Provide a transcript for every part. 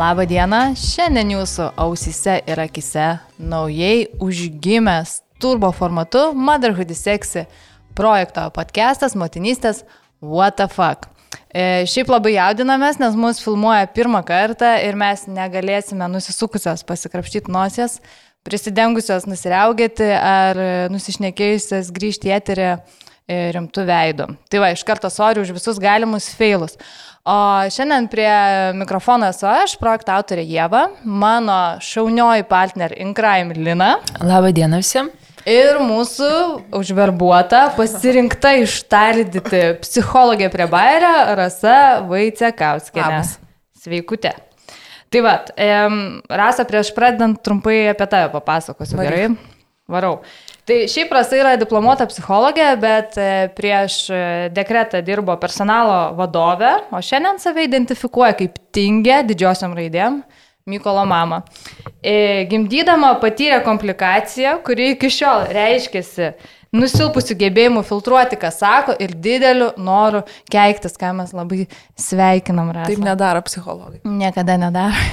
Labą dieną, šiandien jūsų ausise ir akise naujai užgimęs turbo formatu Motherhood Sexy projekto podcastas motinystės What the fuck. E, šiaip labai jaudinamės, nes mus filmuoja pirmą kartą ir mes negalėsime nusisukusios pasikrapštyti nosies, prisidengusios nusiriaugėti ar nusišnekėjusios grįžti į eterį e, rimtų veidų. Tai va, iš karto sorry už visus galimus failus. O šiandien prie mikrofono esu aš, projekto autorė Jėva, mano šaunioji partner Inkraim Lina. Labą dieną visiems. Ir mūsų užverbuota, pasirinkta ištardyti psichologė prie Bairio, Rasa Vaicekauskinė. Sveikutė. Tai va, Rasa, prieš pradedant trumpai apie tave papasakosiu, Varai. gerai? Varau. Tai šiaip prastai yra diplomuota psichologė, bet e, prieš e, dekretą dirbo personalo vadovė, o šiandien save identifikuoja kaip tingė didžiosiam raidėm. Mykolo mama. E, gimdydama patyrė komplikaciją, kuri iki šiol reiškėsi nusilpusių gebėjimų filtruoti, ką sako, ir dideliu noru keiktis, ką mes labai sveikinam. Rasa. Taip nedaro psichologai. Niekada nedaro.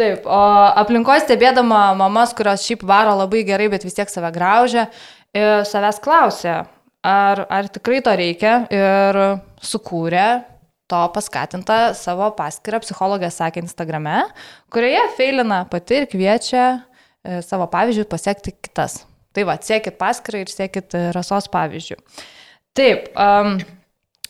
Taip, o aplinkoje stebėdama mamas, kurios šiaip varo labai gerai, bet vis tiek save graužia, savęs klausia, ar, ar tikrai to reikia ir sukūrė to paskatintą savo paskirtą, psichologė sakė Instagrame, kurioje feilina pati ir kviečia savo pavyzdžių pasiekti kitas. Tai va, siekit paskirtą ir siekit rasos pavyzdžių. Taip, um,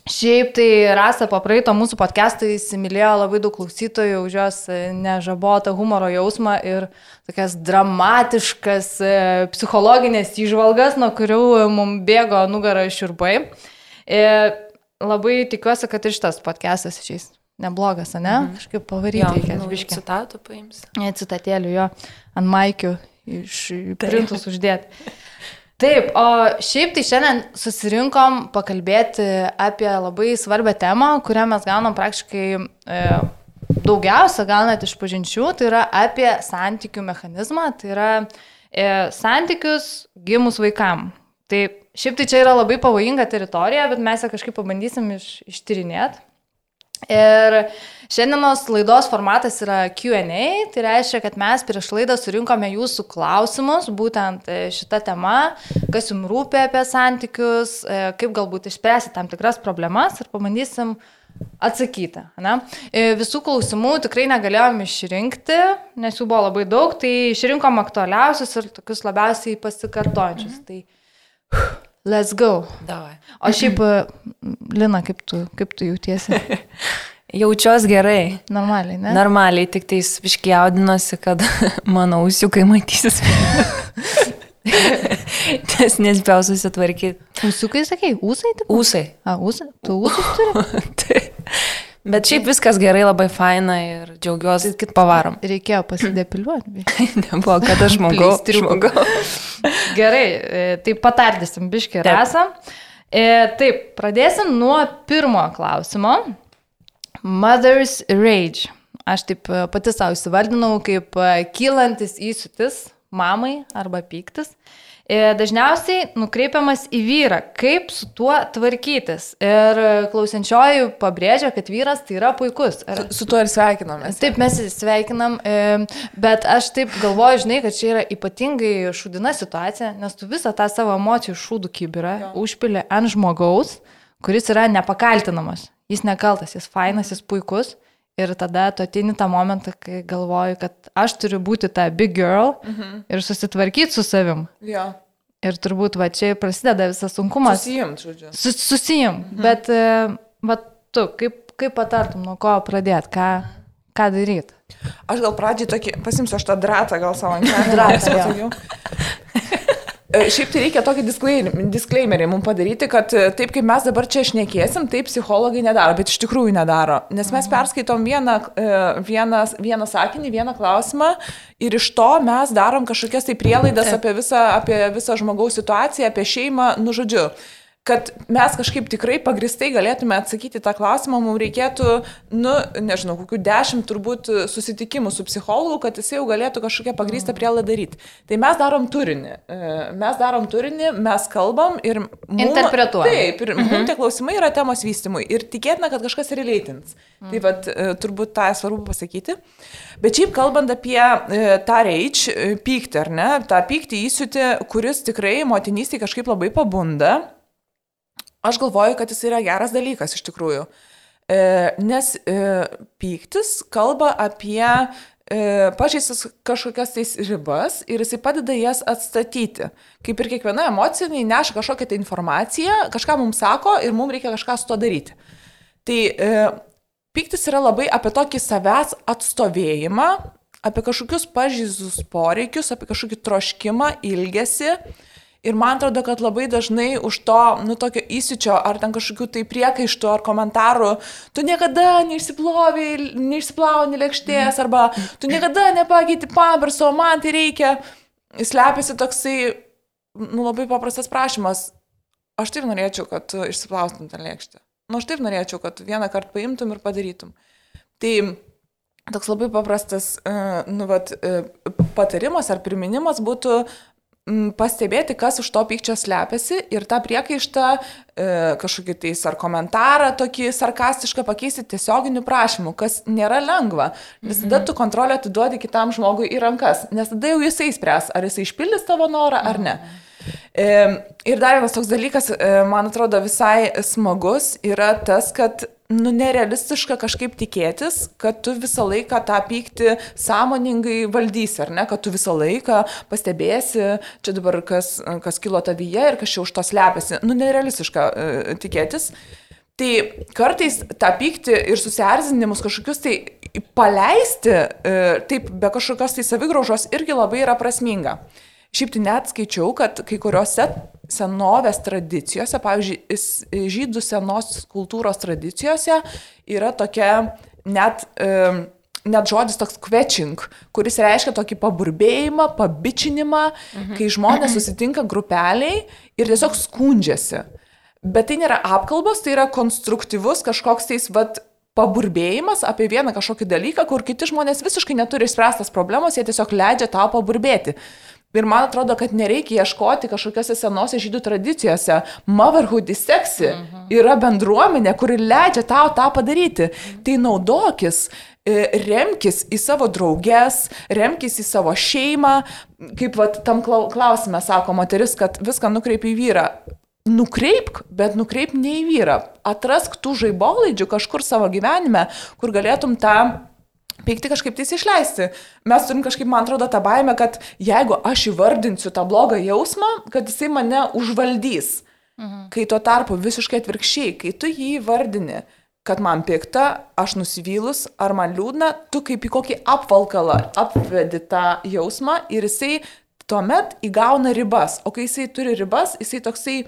Šiaip tai Rasa po praeito mūsų podcast'o įsimylėjo labai daug klausytojų už jos e, nežabotą humoro jausmą ir tokias dramatiškas e, psichologinės įžvalgas, nuo kurių mums bėgo nugarą širpai. Ir e, labai tikiuosi, kad ir šitas podcast'as išeis. Neblogas, ne? Mhm. Kažkaip pavaryti. Biškai. Citatų paims. Citatėlių jo ant maikių iš printus uždėti. Taip, o šiaip tai šiandien susirinkom pakalbėti apie labai svarbią temą, kurią mes gaunam praktiškai e, daugiausia, gal net iš pažinčių, tai yra apie santykių mechanizmą, tai yra e, santykius gimus vaikam. Tai šiaip tai čia yra labai pavojinga teritorija, bet mes ją kažkaip pabandysim iš, ištyrinėti. Ir šiandienos laidos formatas yra QA, tai reiškia, kad mes prieš laidą surinkome jūsų klausimus, būtent e, šitą temą, kas jums rūpia apie santykius, e, kaip galbūt išspręsti tam tikras problemas ir pabandysim atsakyti. Ne? E, visų klausimų tikrai negalėjom išrinkti, nes jų buvo labai daug, tai išrinkom aktualiausius ir tokius labiausiai pasikartojančius. Mhm. Tai Let's go. Davai. O šiaip, Lina, kaip tu, kaip tu jautiesi? Jaučiuos gerai. Normaliai, ne? Normaliai, tik tais viškiaudinosi, kad mano ausiukai matysis. Nes nespėjau susitvarkyti. Ūsiukai, sakai, ūsai? Tipo? Ūsai. A, ūsai? Tu ūsus turi? tai. Bet šiaip viskas gerai, labai faina ir džiaugiuosi, kad pavarom. Reikėjo pasidepiliuoti. Nebuvo, kad aš žmogau. žmogau. gerai, e, tai patardysim biškį rasą. E, taip, pradėsim nuo pirmo klausimo. Mother's Rage. Aš taip e, pati savo įsivardinau kaip kylantis įsiutis mamai arba pyktis. E, dažniausiai nukreipiamas į vyrą, kaip su tuo tvarkytis. Ir klausiančioji pabrėžia, kad vyras tai yra puikus. Ir... Su, su tuo ir sveikinam. Taip, mes sveikinam, e, bet aš taip galvoju, žinai, kad čia yra ypatingai šūdina situacija, nes tu visą tą savo emocijų šūdų kibirą užpili ant žmogaus, kuris yra nepakaltinamas. Jis nekaltas, jis fainas, jis puikus. Ir tada tu atini tą momentą, kai galvoju, kad aš turiu būti ta big girl mhm. ir susitvarkyti su savim. Ja. Ir turbūt va čia prasideda visas sunkumas. Susijim, žodžiu. Sus, susijim. Mhm. Bet e, va tu, kaip, kaip patartum, nuo ko pradėti, ką, ką daryti? Aš gal pradžiai tokį, pasimsiu aš tą dratą gal savo, ne, dratą. E, šiaip tai reikia tokį disclaimerį mums padaryti, kad e, taip kaip mes dabar čia šnekėsim, taip psichologai nedaro, bet iš tikrųjų nedaro. Nes mes perskaitom vieną, e, vieną, vieną sakinį, vieną klausimą ir iš to mes darom kažkokias tai prielaidas apie visą, apie visą žmogaus situaciją, apie šeimą, nu žodžiu. Kad mes kažkaip tikrai pagristai galėtume atsakyti tą klausimą, mums reikėtų, nu, nežinau, kokių dešimt turbūt susitikimų su psichologu, kad jis jau galėtų kažkokią pagristą prielaidą daryti. Tai mes darom turinį. E, mes darom turinį, mes kalbam ir... Mum, Interpretuojam. Taip, ir mhm. mums tie klausimai yra temos vystimui. Ir tikėtina, kad kažkas relatins. Mhm. Tai vad, e, turbūt tą svarbu pasakyti. Bet šiaip kalbant apie e, tą rage, pyktį, ar ne, tą pyktį įsiūtį, kuris tikrai motinystėje kažkaip labai pabunda. Aš galvoju, kad jis yra geras dalykas iš tikrųjų. E, nes e, pyktis kalba apie e, pažeistas kažkokias tais ribas ir jisai padeda jas atstatyti. Kaip ir kiekviena emocija, jis neša kažkokią tai informaciją, kažką mums sako ir mums reikia kažką su to daryti. Tai e, pyktis yra labai apie tokį savęs atstovėjimą, apie kažkokius pažeistus poreikius, apie kažkokį troškimą, ilgesį. Ir man atrodo, kad labai dažnai už to, nu, tokio įsičio, ar ten kažkokių tai priekaištų, ar komentarų, tu niekada neišsiplovi, neišsiplauni lėkštės, arba tu niekada nepakeiti pamperso, man tai reikia. Slepiasi toksai, nu, labai paprastas prašymas. Aš taip norėčiau, kad tu išsiplaustum tą lėkštę. Nu, aš taip norėčiau, kad vieną kartą paimtum ir padarytum. Tai toks labai paprastas, uh, nu, vat, uh, patarimas ar priminimas būtų pastebėti, kas už to pykčio slepiasi ir tą priekaištą, e, kažkokį tais ar komentarą tokį sarkastišką pakeisti tiesioginiu prašymu, kas nėra lengva. Nes tada mhm. tu kontrolę atiduodi kitam žmogui į rankas, nes tada jau jisai spręs, ar jisai išpildys tavo norą ar ne. E, ir dar vienas toks dalykas, e, man atrodo visai smagus, yra tas, kad nu, nerealistiška kažkaip tikėtis, kad tu visą laiką tą pyktį sąmoningai valdysi, ar ne, kad tu visą laiką pastebėsi, čia dabar kas, kas kilo tavyje ir kas čia už to slepiasi. Nu, nerealistiška uh, tikėtis. Tai kartais tą pyktį ir susierzinimus kažkokius tai paleisti, uh, taip be kažkokios tai savigraužos irgi labai yra prasminga. Šiaip tai net skaičiau, kad kai kuriuose senovės tradicijose, pavyzdžiui, žydų senos kultūros tradicijose yra tokia net... Um, net žodis toks kvečing, kuris reiškia tokį paburbėjimą, pabičinimą, mhm. kai žmonės susitinka grupeliai ir tiesiog skundžiasi. Bet tai nėra apkalbos, tai yra konstruktyvus kažkoks tais, vad, paburbėjimas apie vieną kažkokį dalyką, kur kiti žmonės visiškai neturi išspręstas problemos, jie tiesiog leidžia tau paburbėti. Ir man atrodo, kad nereikia ieškoti kažkokiose senose žydų tradicijose. Motherhood is sexy. Mhm. Yra bendruomenė, kuri leidžia tau tą padaryti. Mhm. Tai naudokis, e, remkis į savo drauges, remkis į savo šeimą. Kaip vat, tam klausime sako moteris, kad viską nukreipi į vyrą. Nukreipk, bet nukreip ne į vyrą. Atrask tų žaibolaidžių kažkur savo gyvenime, kur galėtum tą Pykti kažkaip tais išleisti. Mes turim kažkaip, man atrodo, tą baimę, kad jeigu aš įvardinsiu tą blogą jausmą, kad jisai mane užvaldys. Mhm. Kai tuo tarpu visiškai atvirkščiai, kai tu jį įvardini, kad man pikta, aš nusivylus, ar man liūdna, tu kaip į kokį apvalkalą apvedi tą jausmą ir jisai tuomet įgauna ribas. O kai jisai turi ribas, jisai toksai,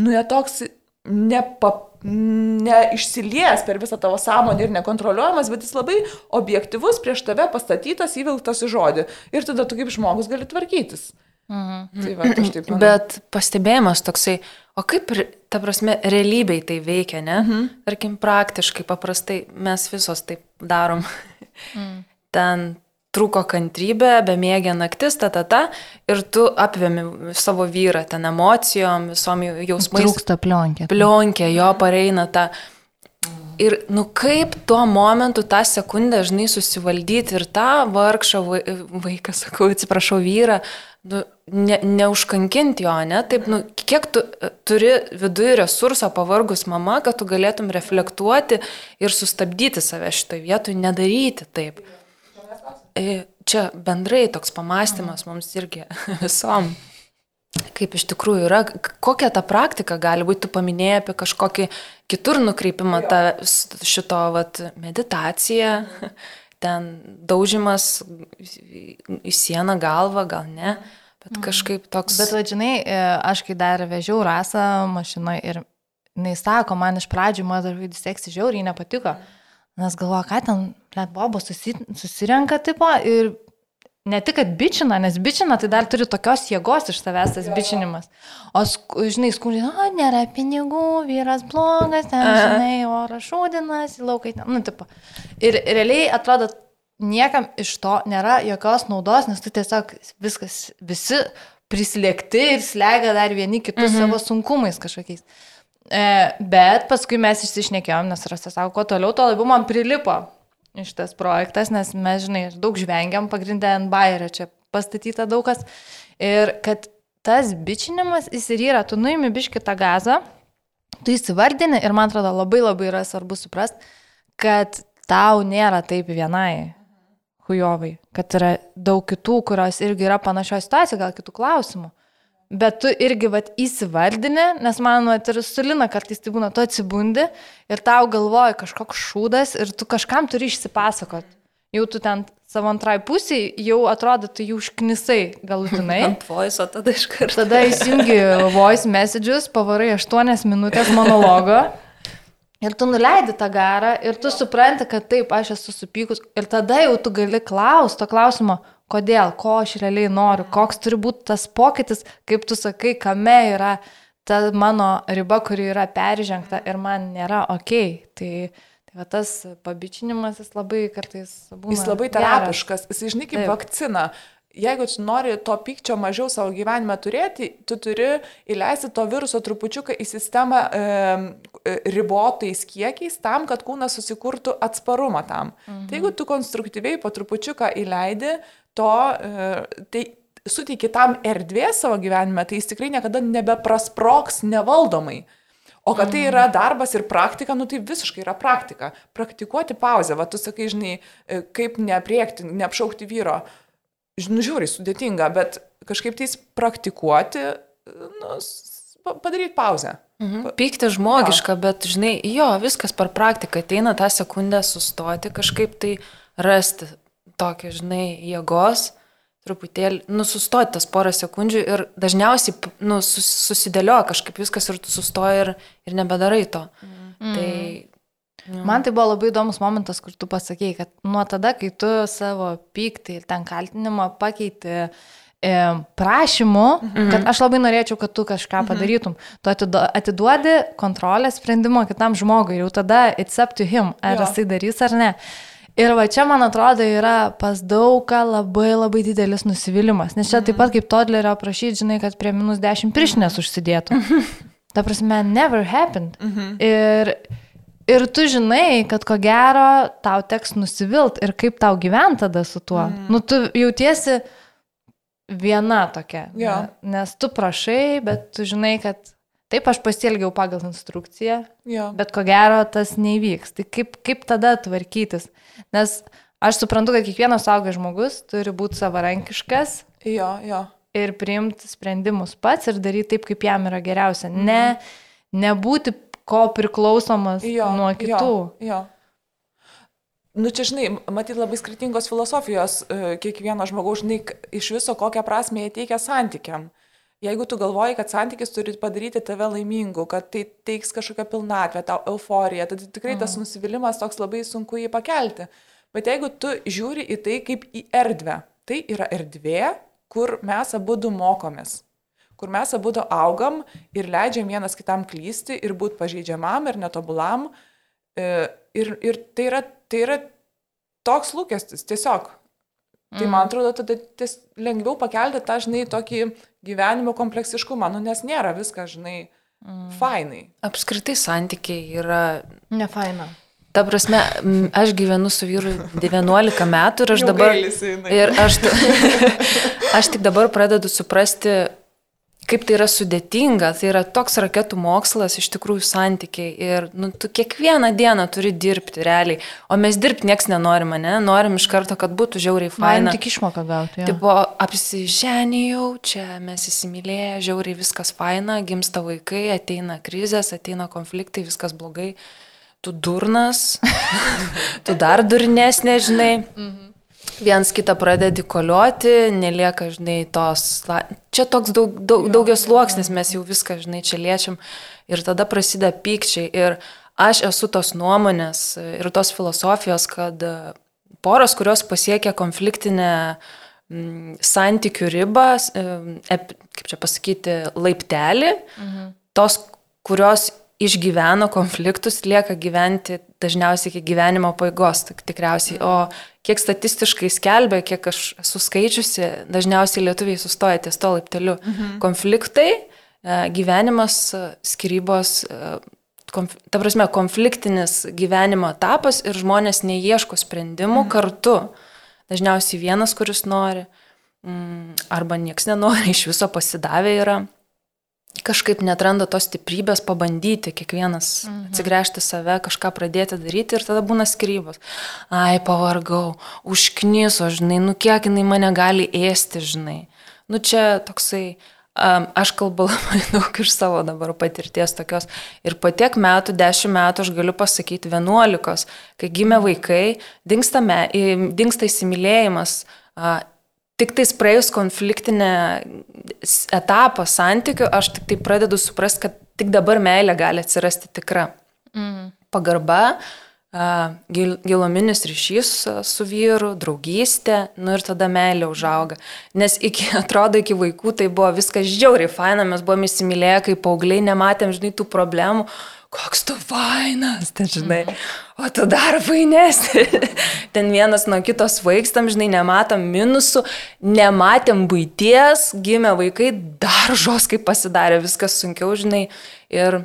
nu, netoks nepap neišsilies per visą tavo sąmonę ir nekontroliuojamas, bet jis labai objektivus, prieš tave pastatytas, įvilktas į žodį. Ir tada tu kaip žmogus gali tvarkytis. Mhm. Tai va, aš taip manau. Bet pastebėjimas toksai, o kaip, ta prasme, realybėj tai veikia, ne? Mhm. Tarkim, praktiškai, paprastai mes visos taip darom. Mhm. Ten trūko kantrybė, bemėgė naktis, ta, ta, ta, ir tu apvėmi savo vyrą ten emocijom, visom jausmais. Trūksta plionkė. Plionkė, jo pareina ta. Ir, nu, kaip tuo momentu tą sekundę, žinai, susivaldyti ir tą vargšą vaiką, sakau, atsiprašau, vyrą, nu, ne, neužkankinti jo, ne? Taip, nu, kiek tu e, turi viduje resurso pavargus mama, kad tu galėtum reflektuoti ir sustabdyti save šitoje vietoje, nedaryti taip. E, čia bendrai toks pamastymas mums irgi visom. Kaip iš tikrųjų yra, kokia ta praktika gali būti, tu paminėjai apie kažkokį kitur nukreipimą, tą, šito vat, meditaciją, ten daužimas į sieną galvą, gal ne, bet mhm. kažkaip toks. Bet, va, žinai, e, aš kai dar vežiau rasą mašinoje ir jis sako, man iš pradžių motherhood seksy žiauriai nepatiko. Mhm Nes galvoju, ką ten, net bobo susi, susirenka tipo ir ne tik, kad bičina, nes bičina, tai dar turi tokios jėgos iš savęs tas bičinimas. O, žinai, skundžiai, o, nėra pinigų, vyras blogas, ten, žinai, oras šūdinas, laukai, ten, nu, tipo. Ir realiai atrodo, niekam iš to nėra jokios naudos, nes tu tiesiog viskas, visi prislėgti ir slegia dar vieni kitus mhm. savo sunkumais kažkokiais. E, bet paskui mes išsišnekėjom, nes Rasta sako, kuo toliau, tuo labiau man prilipo šitas projektas, nes mes, žinai, daug žvengiam pagrindę ant Bayerio, čia pastatyta daug kas. Ir kad tas bičinimas, jis ir yra, tu nuimi biški tą gazą, tu įsivardini ir man atrodo labai labai yra svarbu suprast, kad tau nėra taip vienai hujovai, kad yra daug kitų, kurios irgi yra panašioje situacijoje, gal kitų klausimų. Bet tu irgi vat, įsivardini, nes man vat, ir su Lina kartais tai būna, tu atsibundi ir tau galvoji kažkoks šūdas ir tu kažkam turi išsipasakot. Jau tu ten savo antrai pusiai, jau atrodo, tu jau užknisai galutinai. Ant voice, o tada iš karto. Tada įsijungi voice messages, pavarai 8 minutės monologo. Ir tu nuleidi tą garą ir tu supranti, kad taip, aš esu supykus. Ir tada jau tu gali klausti to klausimo, kodėl, ko aš realiai noriu, koks turi būti tas pokytis, kaip tu sakai, kame yra ta mano riba, kuri yra peržengta ir man nėra ok. Tai, tai va, tas pabičinimas jis labai kartais būna. Jis labai terapiškas, jis žinai kaip Taip. vakcina. Jeigu tu nori to pykčio mažiau savo gyvenime turėti, tu turi įleisti to viruso trupučiuką į sistemą e, ribotais kiekiais tam, kad kūnas susikurtų atsparumą tam. Mhm. Tai jeigu tu konstruktyviai po trupučiuką įleidi, to, e, tai suteiki tam erdvės savo gyvenime, tai jis tikrai niekada nebeprasproks nevaldomai. O kad tai yra darbas ir praktika, nu tai visiškai yra praktika. Praktikuoti pauzę, va tu sakai, žinai, e, kaip nepriekti, neapšaukti vyro. Žinau, žiūri, sudėtinga, bet kažkaip tais praktikuoti, nu, padaryti pauzę. Mhm. Pykti žmogiška, bet žinai, jo, viskas per praktiką. Ateina tą sekundę sustoti, kažkaip tai rasti tokią, žinai, jėgos, truputėlį, nu, sustoti tas porą sekundžių ir dažniausiai, nu, sus, susidėlioja kažkaip viskas ir tu sustoji ir, ir nebedarai to. Mm. Tai... Man tai buvo labai įdomus momentas, kur tu pasakėjai, kad nuo tada, kai tu savo pyktį ir ten kaltinimą pakeiti e, prašymu, mhm. kad aš labai norėčiau, kad tu kažką padarytum, tu atidu- atiduodi kontrolę sprendimo kitam žmogui ir jau tada it's up to him, ar Jo. jisai darys ar ne. Ir va čia, man atrodo, yra pas daugą labai labai didelis nusivylimas. Nes čia taip pat kaip Todlerio prašyti, žinai, kad prie minus 10 prišnės užsidėtų. Ta prasme, never happened. Ir, ir tu žinai, kad ko gero tau teks nusivilt ir kaip tau gyventi tada su tuo. Nu, tu jautiesi viena tokia. Jo. Ne- Nes tu prašai, bet tu žinai, kad taip aš pasielgiau pagal instrukciją, Jo. bet ko gero tas neįvyks. Tai kaip, kaip tada tvarkytis? Nes aš suprantu, kad kiekvienas suaugęs žmogus turi būti savarankiškas Jo, jo. ir priimti sprendimus pats ir daryti taip, kaip jam yra geriausia. Ne, nebūti ko priklausomas Jo, nuo kitų. Jo, jo. Nu čia, žinai, matyt labai skirtingos filosofijos e, kiekvieno žmogaus, žinai, iš viso kokią prasme jie teikia santykiam. Jeigu tu galvoji, kad santykis turi padaryti tave laimingu, kad tai teiks kažkokią pilnatvę, tau euforiją, tad tikrai tas nusivylimas toks labai sunku jį pakelti. Bet jeigu tu žiūri į tai kaip į erdvę, tai yra erdvė, kur mes abu du mokomės kur mes abu augam ir leidžiam vienas kitam klysti ir būti pažeidžiamam ir netobulam. E, Ir, ir tai, yra, tai yra toks lūkestis, tiesiog. Tai man atrodo, tada ties, lengviau pakelti tą, žinai, tokį gyvenimo kompleksiškumą, nu, nes nėra viskas, žinai, mm. fainai. Apskritai santykiai yra Ne faina. Ta prasme, aš gyvenu su vyru 11 metų ir aš dabar... Ir aš, aš tik dabar pradedu suprasti, kaip tai yra sudėtinga. Tai yra toks raketų mokslas, iš tikrųjų santykiai. Ir nu, tu kiekvieną dieną turi dirbti realiai. O mes dirbti nieks nenorime, ne? Norim iš karto, kad būtų žiauriai faina. tik išmoką gauti. jo. Tipo, apsiženijau, čia mes įsimylėję, žiauriai viskas faina, gimsta vaikai, ateina krizės, ateina konfliktai, viskas blogai. Tu durnas, tu dar durnesnė, žinai. Viens kitą pradedi kolioti, nelieka, žinai, tos... Čia toks daug, daug, daugias sluoksnis, mes jau viską, žinai, čia liečiam. Ir tada prasideda pykčiai. Ir aš esu tos nuomonės ir tos filosofijos, kad e, poros, kurios pasiekia konfliktinę mm, santykių ribą, kaip čia pasakyti, laiptelį, mhm. tos, kurios išgyveno konfliktus, lieka gyventi dažniausiai iki gyvenimo paigos, tikriausiai. O kiek statistiškai skelbia, kiek aš esu skaičiusi, dažniausiai lietuviai sustoja ties to laipteliu. Mhm. Konfliktai, e, gyvenimas, skirybos, e, konf, ta prasme, konfliktinis gyvenimo etapas ir žmonės neieško sprendimų mhm. kartu. Dažniausiai vienas, kuris nori, mm, arba nieks nenori, iš viso pasidavę yra kažkaip netranda tos stiprybės pabandyti kiekvienas mhm. atsigręžti save, kažką pradėti daryti ir tada būna skirybos. Ai, pavargau, užkniso, žinai, nu kiek jinai mane gali ėsti, žinai. Nu čia toksai, um, aš kalbu labai daug iš savo dabar patirties tokios. Ir po tiek metų, dešimt metų, aš galiu pasakyti, vienuolikos, kai gimė vaikai, dinksta, me, dinksta įsimylėjimas, tik tais praėjus konfliktinę etapą santykių, aš tik tai pradedu suprasti, kad tik dabar meilė gali atsirasti tikra. Mm. Pagarba, gil, giluminis ryšys su vyru, draugystė, nu ir tada meilė užauga. Nes iki, atrodo, iki vaikų tai buvo viskas žiauriai faina, mes buvome įsimylėję, kai paaugliai nematėm, žinai, tų problemų, koks tu fainas, ten žinai, o tu dar fainesnis. ten vienas nuo kitos vaikstam, žinai, nematom minusų, nematėm būties, gimė vaikai, dar žos kaip pasidarė, viskas sunkiau, žinai. Ir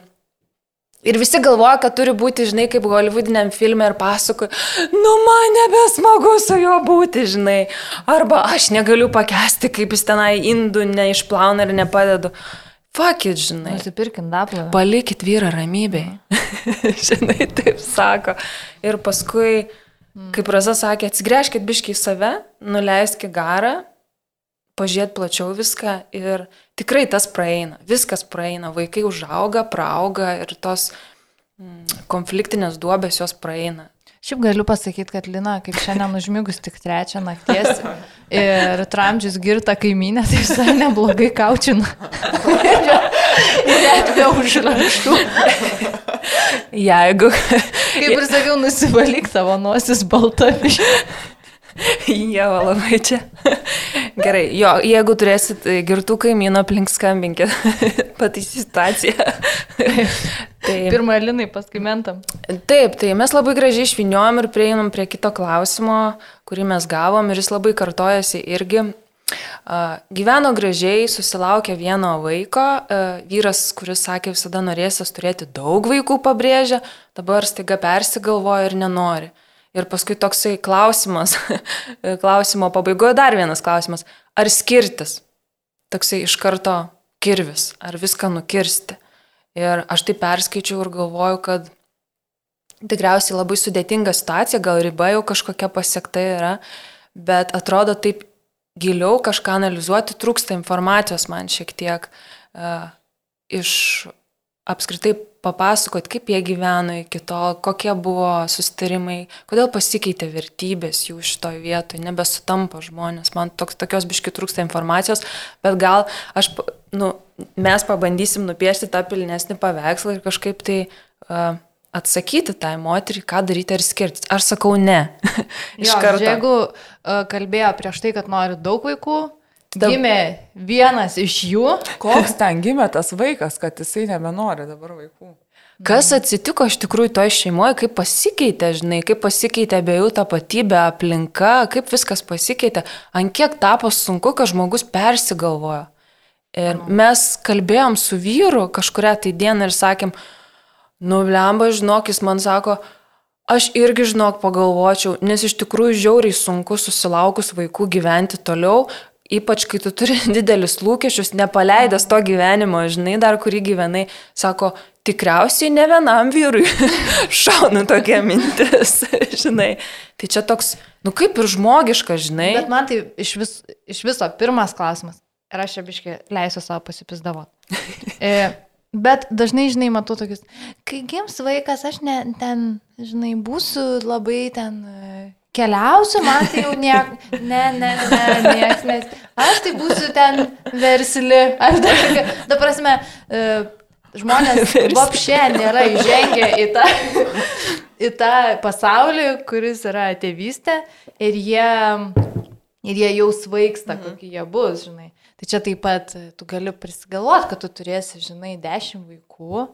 Ir visi galvoja, kad turi būti, žinai, kaip holivudiniam filmė ir pasakoju, nu man nebesmagu su juo būti, žinai. Arba aš negaliu pakesti, kaip jis tenai indų neišplauna ir nepadedu. Fakit, žinai. Nusipirkim daplą. Palikit vyrą ramybėj. žinai, taip sako. Ir paskui, mm. kaip Raza sakė, atsigręžkit biškiai į save, nuleiskit garą, pažiūrėt plačiau viską ir tikrai tas praeina. Viskas praeina. Vaikai užauga, praauga ir tos mm, konfliktinės duobės jos praeina. Šiaip galiu pasakyti, kad Lina, kaip šiandien užmigus tik trečią nakties ir tramdžius girtą kaiminę, tai visai neblogai kaučina. Net be užrašų. Jeigu. Kaip ir sakiau, nusivalyk savo nosis baltamis. Jėva labai čia. Gerai, jo, jeigu turėsit girtų kaimyną aplink skambinkit, pataisy situaciją. tai, Pirmą linai paskui mentam. Taip, tai mes labai gražiai išviniojom ir prieinam prie kito klausimo, kurį mes gavom ir jis labai kartojasi irgi. Uh, gyveno gražiai, susilaukė vieno vaiko, uh, vyras, kuris sakė visada norėsęs turėti daug vaikų, pabrėžia, dabar staiga persigalvoja ir nenori. Uh, Ir paskui toksai klausimas, klausimo pabaigoje dar vienas klausimas, ar skirtis? Toksai iš karto kirvis, ar viską nukirsti. Ir aš tai perskaičiau ir galvoju, kad tikriausiai labai sudėtinga situacija, gal riba jau kažkokia pasiekta yra, bet atrodo taip giliau kažką analizuoti, trūksta informacijos man šiek tiek uh, iš apskritai papasakot, kaip jie gyveno iki tol, kokie buvo sustarimai, kodėl pasikeitė vertybės jų šitoje vietoje, nebesutampa žmonės. Man toks, tokios biški trūksta informacijos, bet gal aš, nu, mes pabandysim nupiešti tą pilnesnį paveikslą ir kažkaip tai uh, atsakyti tai moteriai, ką daryti ar skirtis. Aš sakau ne. Iš karto. Jeigu kalbėjo prieš tai, kad nori daug vaikų, Da... Gimė vienas iš jų. Koks ten gimė tas vaikas, kad jisai nebenori dabar vaikų? Kas atsitiko iš tikrųjų toje šeimoje, kaip pasikeitė, žinai, kaip pasikeitė abiejų tapatybė, aplinka, kaip viskas pasikeitė, ant kiek tapo sunku, kad žmogus persigalvojo. Ir mes kalbėjom su vyru kažkuria tai dieną ir sakėm, nu, lemba, žinok, jis man sako, Aš irgi, žinok, pagalvočiau, nes iš tikrųjų žiauriai sunku susilaukus vaikų gyventi toliau, Ypač, kai tu turi didelius lūkesčius, nepaleidęs to gyvenimo, žinai, dar kurį gyvenai, sako, tikriausiai ne vienam vyrui šauna tokia mintis, žinai. Tai čia toks, nu kaip ir žmogiška, žinai. Bet man tai iš, vis, iš viso pirmas klausimas. Ir aš čia biškai leisiu savo pasipizdavot. e, bet dažnai, žinai, matau tokius, kai gims vaikas, aš ne, ten, žinai, būsiu labai ten keliausiu, man tai jau niek, ne, ne, ne, nieks, nes aš tai būsiu ten versli. Ar dar, ta prasme, e, žmonės vapšė nėra įžengę į tą, į tą pasaulį, kuris yra tėvystė ir jie Ir jie jau svaigsta, mhm. kokie jie bus, žinai. Tai čia taip pat tu gali prisigalvoti, kad tu turėsi, žinai, dešimt vaikų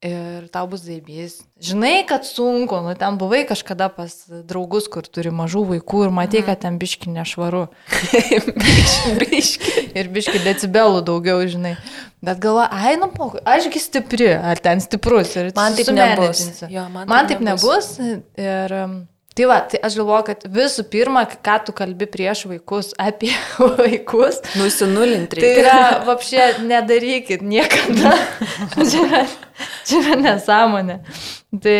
ir tau bus daibys. Žinai, kad sunku, nu ten buvai kažkada pas draugus, kur turi mažų vaikų ir matai, mhm. kad ten biški nešvaru. biški. Ir biški decibelų daugiau, žinai. Bet galva, ai, nu, ašgi stipri, ar ten stiprus. Man taip nebus. Jo, man, man taip nebus. nebus. Ir, Tai va, tai aš galvoju, kad visų pirma, ką tu kalbi prieš vaikus apie vaikus. Nusinulinti. Tai yra, vapšė, nedarykit niekada. čia, čia yra nesąmonė. Tai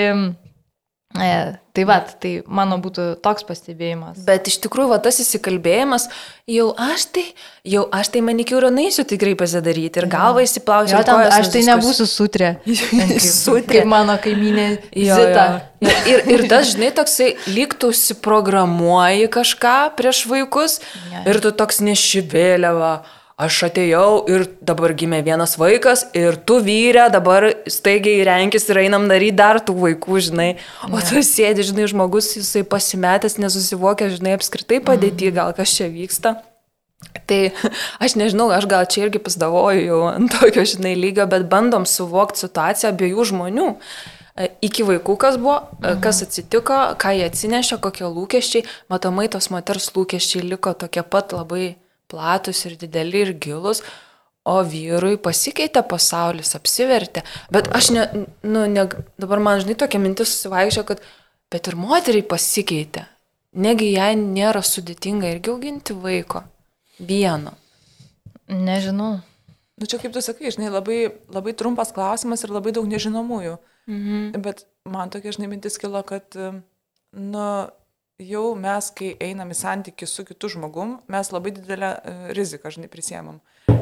E, tai va, tai mano būtų toks pastebėjimas. Bet iš tikrųjų, va, tas įsikalbėjimas, jau aš tai, jau aš tai manikiūro naisiu tikrai pasidaryti ir galvą įsiplausiu. Jo, ten, aš tai nebūsiu sutrė. sutrė. Kaip mano kaiminė. Jo, Zita. jo. Ir, ir tas, žinai, toksai lygtų užsiprogramuoji kažką prieš vaikus ja. ir tu toks nešivėliava aš atėjau ir dabar gimė vienas vaikas ir tu vyrė, dabar staigiai renkis ir einam daryti dar tų vaikų, žinai. O yeah. tu sėdi, žinai, žmogus, jisai pasimetęs, nesusivokė, žinai, apskritai padėti, mm. gal kas čia vyksta. Tai aš nežinau, aš gal čia irgi pasidavoju ant tokio, žinai, lygio, bet bandom suvokti situaciją abiejų žmonių. E, iki vaikų kas buvo, e, mhm. kas atsitiko, ką jie atsinešė, kokie lūkesčiai. Matomai tos moters lūkesčiai liko tokie pat labai platus ir dideli ir gilus, o vyrui pasikeitė pasaulis, apsivertė. Bet aš, ne, nu, ne, dabar man žinai tokia mintis susivaikščia, kad bet ir moteriai pasikeitė. Negi jai nėra sudėtinga irgi auginti vaiko. Vieno. Nežinau. Nu čia kaip tu sakai, žinai, labai, labai trumpas klausimas ir labai daug nežinomųjų. Mhm. Bet man tokia, žinai, mintis kilo, kad, nu, jau mes, kai einam į santykių su kitu žmogum, mes labai didelę e, riziką, žinai, prisėmam.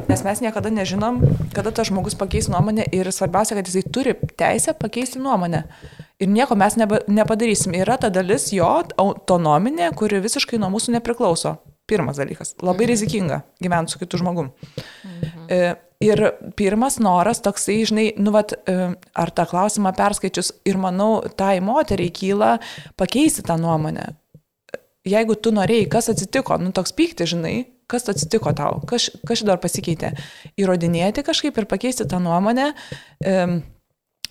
Nes mes niekada nežinom, kada tas žmogus pakeis nuomonę ir svarbiausia, kad jisai turi teisę pakeisti nuomonę. Ir nieko mes neba, nepadarysim. Yra ta dalis jo autonominė, kuri visiškai nuo mūsų nepriklauso. Pirmas dalykas. Labai mhm. rizikinga gyventi su kitu žmogum. Mhm. E, ir pirmas noras toksai, žinai, nu, vat, e, ar tą klausimą perskaičius ir manau, tai moteriai kyla pakeisti tą nuomonę jeigu tu norėjai, kas atsitiko, nu toks pykti, žinai, kas atsitiko tau, kas, kas dar pasikeitė, įrodinėti kažkaip ir pakeisti tą nuomonę. Um,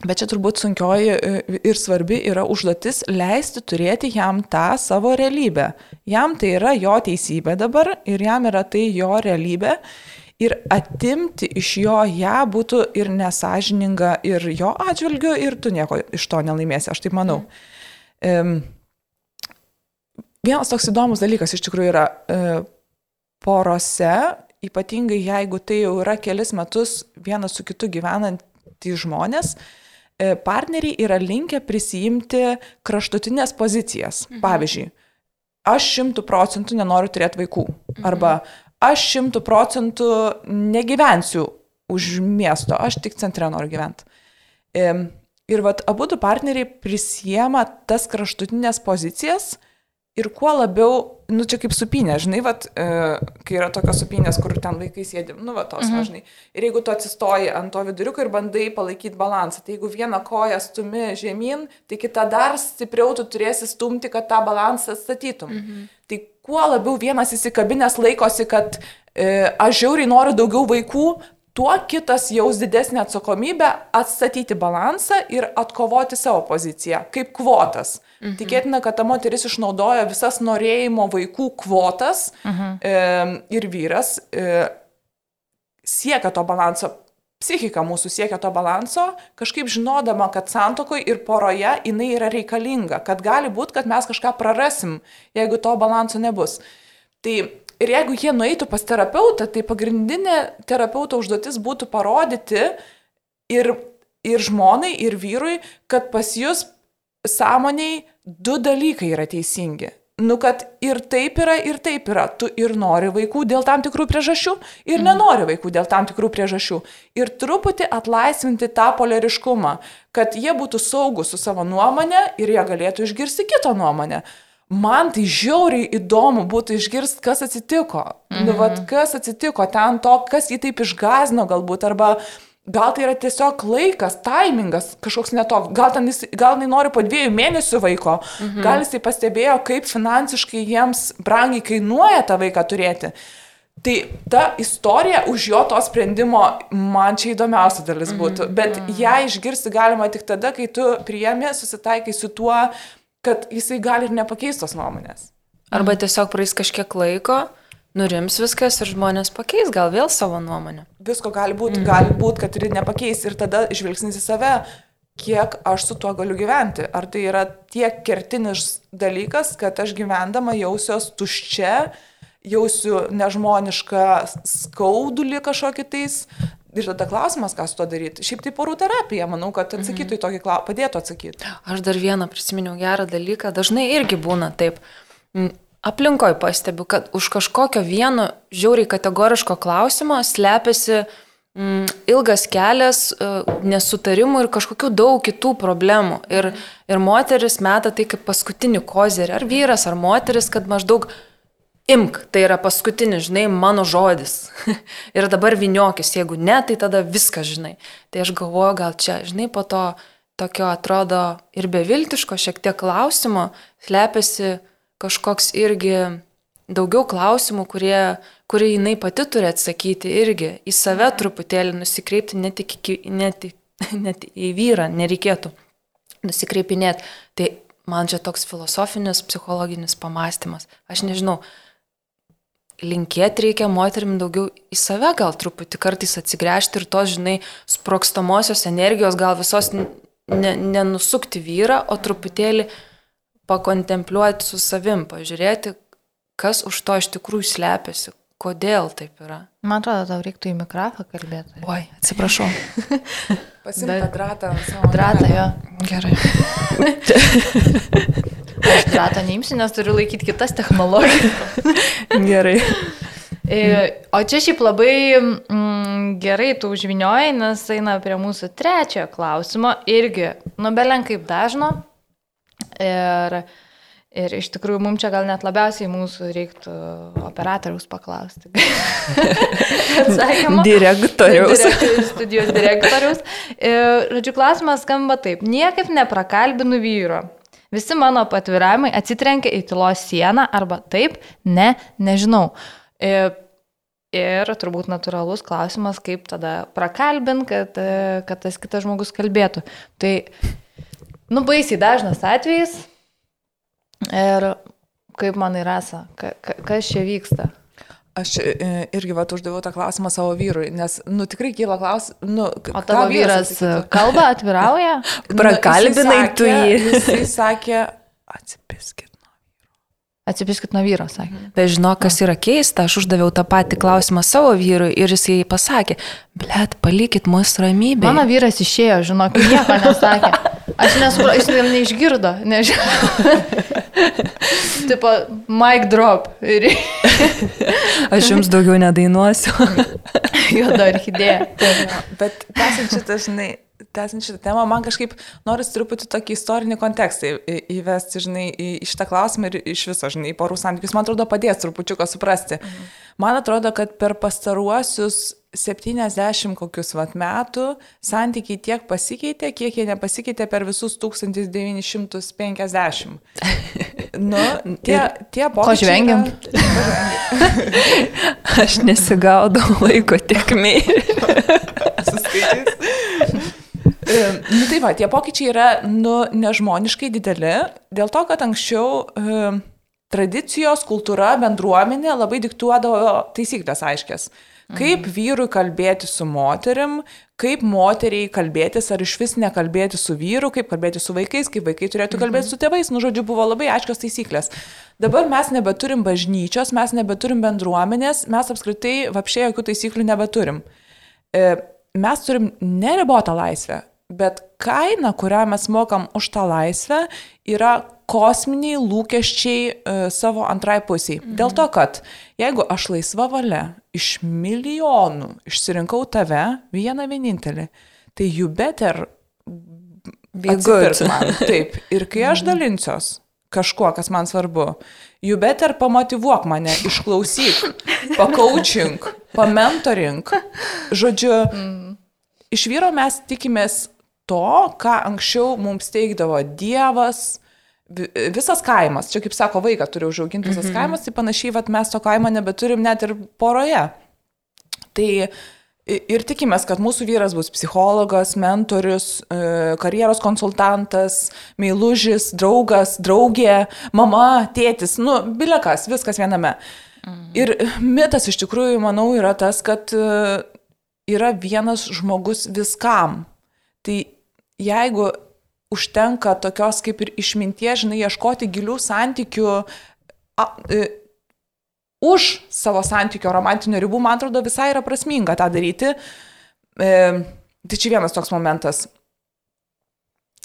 Bet čia turbūt sunkioji e, ir svarbi yra užduotis leisti turėti jam tą savo realybę. Jam tai yra jo teisybė dabar ir jam yra tai jo realybė. Ir atimti iš jo ją būtų ir nesažininga ir jo atžvilgiu, ir tu nieko iš to nelaimėsi, aš taip manau. Mm. Um, Vienas toks įdomus dalykas iš tikrųjų yra e, porose, ypatingai jeigu tai jau yra kelis metus vienas su kitu gyvenantys žmonės, e, partneriai yra linkę prisijimti kraštutinės pozicijas. Mhm. Pavyzdžiui, aš šimtų procentų nenoriu turėti vaikų. Mhm. Arba aš šimtų procentų negyvensiu už miesto, aš tik centre noriu gyventi. Ir vat abu du partneriai prisijama tas kraštutinės pozicijas Ir kuo labiau, nu čia kaip supinė, žinai, vat, e, kai yra tokios supinės, kur ten vaikai sėdi, nu va tos, mhm. žinai. Ir jeigu tu atsistoji ant to viduriuko ir bandai palaikyti balansą, tai jeigu vieną koją stumi žemyn, tai kitą dar stipriau tu turėsi stumti, kad tą balansą atstatytum. Mhm. Tai kuo labiau vienas įsikabinės laikosi, kad e, aš žiauriai noriu daugiau vaikų, tuo kitas jaus didesnį atsakomybę atstatyti balansą ir atkovoti savo poziciją, kaip kvotas. Mhm. Tikėtina, kad ta moteris išnaudoja visas norėjimo vaikų kvotas mhm. e, ir vyras e, siekia to balanso. Psichika mūsų siekia to balanso, kažkaip žinodama, kad santokoje ir poroje jinai yra reikalinga, kad gali būti, kad mes kažką prarasim, jeigu to balanso nebus. Tai Ir jeigu jie nueitų pas terapeutą, tai pagrindinė terapeuto užduotis būtų parodyti ir, ir žmonai, ir vyrui, kad pas jūs sąmoniai du dalykai yra teisingi. Nu, kad ir taip yra, ir taip yra. Tu ir nori vaikų dėl tam tikrų priežasčių, ir mm. nenori vaikų dėl tam tikrų priežasčių. Ir truputį atlaisvinti tą polariškumą, kad jie būtų saugus su savo nuomonė ir jie galėtų išgirsti kitą nuomonę man tai žiauriai įdomu būtų išgirsti, kas atsitiko. Mm -hmm. Nu, vat, mhm. kas atsitiko ten to, kas jį taip išgazino galbūt, arba gal tai yra tiesiog laikas, taimingas kažkoks netoks, gal, jis, gal jis nori po dviejų mėnesių vaiko, mhm. gal jis pastebėjo, kaip finansiškai jiems brangiai kainuoja tą vaiką turėti. Tai ta istorija už jo to sprendimo man čia įdomiausia dalis būtų, bet ją išgirsti galima tik tada, kai tu priemi, susitaikai su tuo, kad jisai gali ir nepakeistos nuomonės. Arba tiesiog praeis kažkiek laiko, nurims viskas ir žmonės pakeis gal vėl savo nuomonę. Visko gali būti, mm. gali būti, kad ir nepakeis ir tada žvilgsnis į save, kiek aš su tuo galiu gyventi. Ar tai yra tiek kertinis dalykas, kad aš gyvendama jausiuos tuščia, jausiu nežmonišką skaudulį kažkokį tais. Ir tada klausimas, ką su to daryti. Šiaip tai porų terapija, manau, kad atsakytų į tokį klausimą, padėtų atsakyti. Aš dar vieną prisiminiau gerą dalyką, dažnai irgi būna taip aplinkoje pastebiu, kad už kažkokio vieno žiauriai kategoriško klausimo slepiasi mm, ilgas kelias uh, nesutarimų ir kažkokių daug kitų problemų. Ir, ir moteris meta tai kaip paskutinį kozerį, ar vyras, ar moteris, kad maždaug imk, tai yra paskutinis, žinai, mano žodis. ir dabar viniokis, jeigu ne, tai tada viską žinai. Tai aš galvoju, gal čia, žinai, po to tokio atrodo ir beviltiško šiek tiek klausimo slepiasi kažkoks irgi daugiau klausimų, kurie, kurie jinai pati turi atsakyti irgi, į save truputėlį nusikreipti, ne tik, ne tik, ne tik į vyrą nereikėtų nusikreipinėti. Tai man čia toks filosofinis, psichologinis pamastymas. Aš nežinau, linkėti reikia moterim daugiau į save gal truputį kartais atsigręžti ir tos, žinai, sprokstamosios energijos gal visos nenusukti vyrą, o truputėlį pakontempliuoti su savim, pažiūrėti, kas už to iš tikrųjų slepiasi, kodėl taip yra. Man atrodo, tau reiktų į mikrofą kalbėti. Oi, atsiprašau. Pasimta Bet... dratą savo. Dratą jo. Gerai. Aš dratą neimsiu, nes turiu laikyti kitas technologijas. Gerai. E, o čia šiaip labai mm, gerai tu užvinioji, nes eina prie mūsų trečiojo klausimo. Irgi, nu belen kaip dažno, Ir, ir iš tikrųjų mums čia gal net labiausiai mūsų reiktų operatoriaus paklausti. Direktoriaus. Direktoriaus. Studijos direktoriaus. Ir, žodžiu, klausimas skamba taip. Niekaip neprakalbinu vyro. Visi mano patviravimai atsitrenkia į tylos sieną arba taip, ne, nežinau. Ir, ir turbūt natūralus klausimas, kaip tada prakalbint, kad, kad tas kitas žmogus kalbėtų. Tai Nu, baisiai dažnas atvejis. Ir kaip man yra, ka, ka, kas čia vyksta? Aš e, irgi vat uždaviau tą klausimą savo vyrui, nes, nu, tikrai kyla klausimas, nu, o tavo vyras kalba atvirauja? Prakalbinai nu, tu jį. Jisai sakė, atsipiskit. Atsipiskit nuo vyro, sakė. Mhm. Bet žinok, kas yra keista, aš uždaviau tą patį klausimą savo vyrui ir jisai pasakė, blėt, palikit mus ramybėje. Mano vyras išėjo, žinok, nieko nesakė. Aš nesupratau, jis ten neišgirdo, nežinau. Tipo, mic drop. aš jums daugiau nedainuosiu. Juoda orchidėja. Bet tęsiant šitą, žinai, tęsiant šitą temą, man kažkaip noris truputį tokį istorinį kontekstą įvesti, žinai, į šitą klausimą ir iš viso, žinai, porų santykius, man atrodo, padės trupučiuką suprasti. Mhm. Man atrodo, kad per pastaruosius 70 kokius vat metų santykiai tiek pasikeitė, kiek jie nepasikeitė per visus 1950. Nu, tie, tie pokyčiai. Ko žvengiam? Aš nesigaudau laiko tiekmiai. Suskaitys. nu, tai va, tie pokyčiai yra nu, nežmoniškai dideli, dėl to, kad anksčiau uh, tradicijos, kultūra, bendruomenė labai diktuodavo taisyklės aiškės. Kaip mhm. vyrui kalbėti su moterim, kaip moteriai kalbėtis ar iš vis nekalbėti su vyru, kaip kalbėti su vaikais, kaip vaikai turėtų kalbėti mhm. su tėvais. Nu, žodžiu, buvo labai aiškios taisyklės. Dabar mes nebeturim bažnyčios, mes nebeturim bendruomenės, mes apskritai vapšiai jokių taisyklių nebeturim. E, mes turim neribotą laisvę. Bet kaina, kurią mes mokam už tą laisvę, yra kosminiai lūkesčiai e, savo antrai pusiai. Mhm. Dėl to, kad jeigu aš laisva valia iš milijonų išsirinkau tave, vieną vienintelį, tai you better man. Taip. Ir kai aš mhm. dalinsiuos kažkuo, kas man svarbu, you better pamotivuok mane, išklausyk, pakaučink, pamentorink. Žodžiu, mm iš vyro mes tikimės to, ką anksčiau mums teikdavo Dievas, vi- visas kaimas. Čia kaip sako, vaiką turi užauginti visas kaimas, tai panašiai, vat, mes to kaimo nebeturim net ir poroje. Tai ir tikimės, kad mūsų vyras bus psichologas, mentorius, e, karjeros konsultantas, meilužis, draugas, draugė, mama, tėtis, nu, bilekas, viskas viename. Ir mitas iš tikrųjų, manau, yra tas, kad e, yra vienas žmogus viskam. Tai jeigu užtenka tokios kaip ir išminties, žinai, ieškoti gilių santykių a, e, už savo santykio romantinio ribų, man atrodo, visai yra prasminga tą daryti. E, tai čia vienas toks momentas.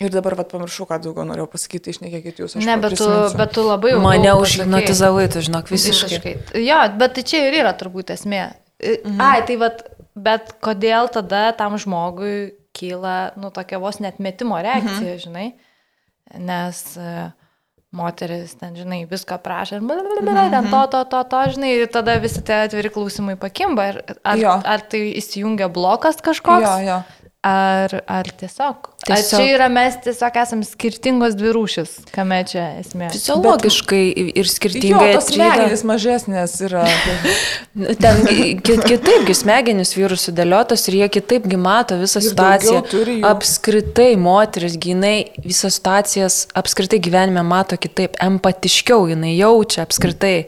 Ir dabar, vad, pamiršau, ką daugiau norėjau pasakyti, išnekėkit jūs. aš Ne, bet tu, bet tu labai jau Mane užhipnotizavai, tu žinok, visiškai. Visiškai. Jo, bet tai čia ir yra turbūt esmė. Mhm. Ai, tai vad, bet kodėl tada tam žmogui kyla, nu, tokia vos net metimo reakcija, mhm. žinai? Nes uh, moteris ten, žinai, viską prašo ir blablabla, ten to, to, to, to, žinai, ir tada visi tie atviri klausimai pakimba. Ir Ar, Jo. ar tai įsijungia blokas kažkoks? Jo, jo. Ar, ar tiesiog? tiesiog? Ar čia yra mes tiesiog esam skirtingos dvi rūšis, kame čia esmė? Fiziologiškai ir Jo, skirtingai atrodo. smegenys mažesnės yra. Ten ki- kitaipgi smegenys vyrų sudėliotos ir jie kitaipgi mato visą Ir situaciją. Apskritai moteris, jinai visas situacijas apskritai gyvenime mato kitaip, empatiškiau jinai jaučia apskritai.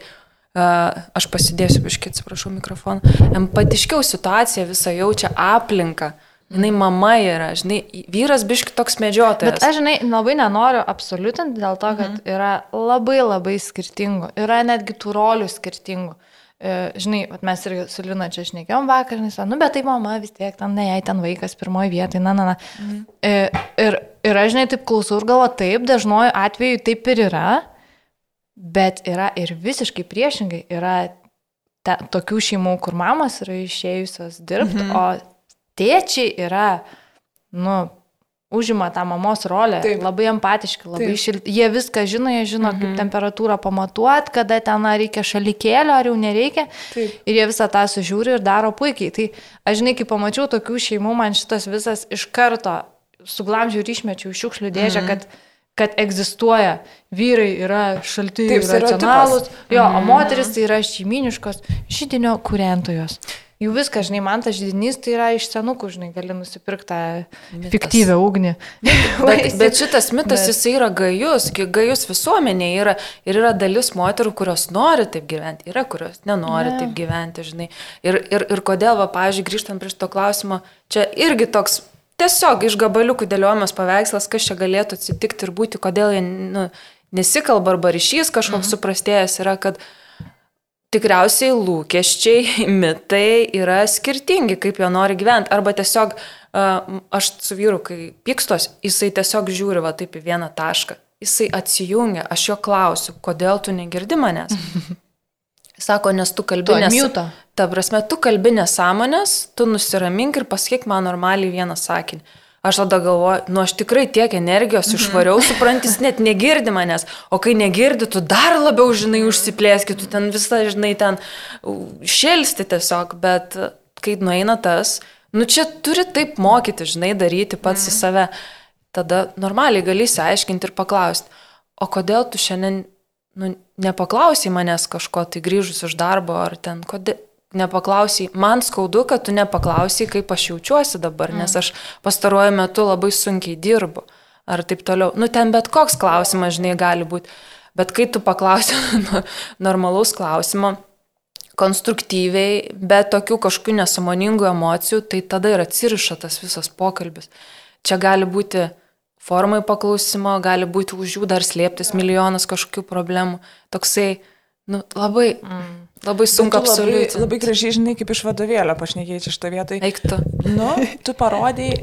Uh, aš pasidėsiu, biškai atsiprašau mikrofoną. Empatiškiau situaciją visą jaučia aplinką. Jinai mama yra, žinai, vyras biški toks medžiotojas. Bet aš, žinai, labai nenoriu absoliutinti dėl to, kad mhm. yra labai labai skirtingų. Yra netgi tų rolių skirtingų. E, žinai, mes ir su Lina čia šnekėjom vakar, nes, nu, bet tai mama vis tiek, ten, ne, jai ten vaikas pirmoji vietoje, na, na, na. Mhm. E, ir, ir aš, žinai, taip klausau ir galvo, taip, dažnoju atveju taip ir yra, bet yra ir visiškai priešingai. Yra te, tokių šeimų, kur mamos yra išėjusios dirbti, mhm. o tėčiai yra, nu, užima tą mamos rolę, Taip. labai empatiški, labai šilti. Jie viską žino, jie žino, mhm. kaip temperatūrą pamatuot, kada ten reikia šalikėlio, ar jau nereikia. Taip. Ir jie visą tą sužiūri ir daro puikiai. Tai aš žinai, kai pamačiau tokių šeimų, man šitas visas iš karto suglamžiau ir išmečiau šiukšlių dėžę, mhm. kad kad egzistuoja, vyrai yra šalti ir racionalūs, jo, o moteris tai yra šeiminiškos žydinio kurientojos. Jų viskas, žinai, man tas žydinys tai yra iš senukų, žinai, gali nusipirkti tą Mitas. fiktyvę ugnį. Bet, bet šitas mitas, Bet- jis yra gajus, gajus visuomenėje yra ir yra dalis moterų, kurios nori taip gyventi, yra kurios nenori Ne. taip gyventi, žinai. Ir, ir, ir kodėl, va, pavyzdžiui, grįžtant prie šito klausimo, čia irgi toks tiesiog iš gabaliukų dėliojamas paveikslas, kas čia galėtų atsitikti ir būti, kodėl jie nu, nesikalba arba ryšys kažkoks mhm. suprastėjęs yra, kad tikriausiai lūkesčiai, mitai yra skirtingi, kaip jo nori gyventi. Arba tiesiog uh, aš su vyru, kai pykstos, jisai tiesiog žiūri va taip į vieną tašką. Jisai atsijungia, aš jo klausiu, kodėl tu negirdi manęs. Sako, nes tu kalbi Tu nes... atmute. Ta prasme, tu kalbi nesąmonės, tu nusiramink ir pasakyk man normaliai vieną sakinį. Aš tada galvoju, nu aš tikrai tiek energijos išvariau, suprantis, net negirdi manęs. O kai negirdi, tu dar labiau, žinai, užsiplėski, tu ten visą, žinai, ten šelsti tiesiog, bet kai nueina tas, nu čia turi taip mokyti, žinai, daryti pats į save. Tada normaliai gali įsiaiškinti ir paklausti, o kodėl tu šiandien nu, nepaklausai manęs kažko, tai grįžus iš darbo ar ten, kodėl nepaklausai, man skaudu, kad tu nepaklausai, kaip aš jaučiuosi dabar, mm. nes aš pastaruoju metu labai sunkiai dirbu. Ar taip toliau. Nu, ten bet koks klausimas, žinai, gali būti. Bet kai tu paklausi normalaus klausimo, konstruktyviai, be tokių kažkokių nesamoningų emocijų, tai tada ir atsiriša tas visas pokalbis. Čia gali būti formai paklausimo, gali būti už jų dar slėptis milijonas kažkokių problemų. Toksai, nu, labai, mm. Labai sunku Tu labai, absoliučiai. labai gražiai žinai, kaip iš vadovėlio pašnekėjai šitą vietą. Eiktų. Nu, tu parodėjai,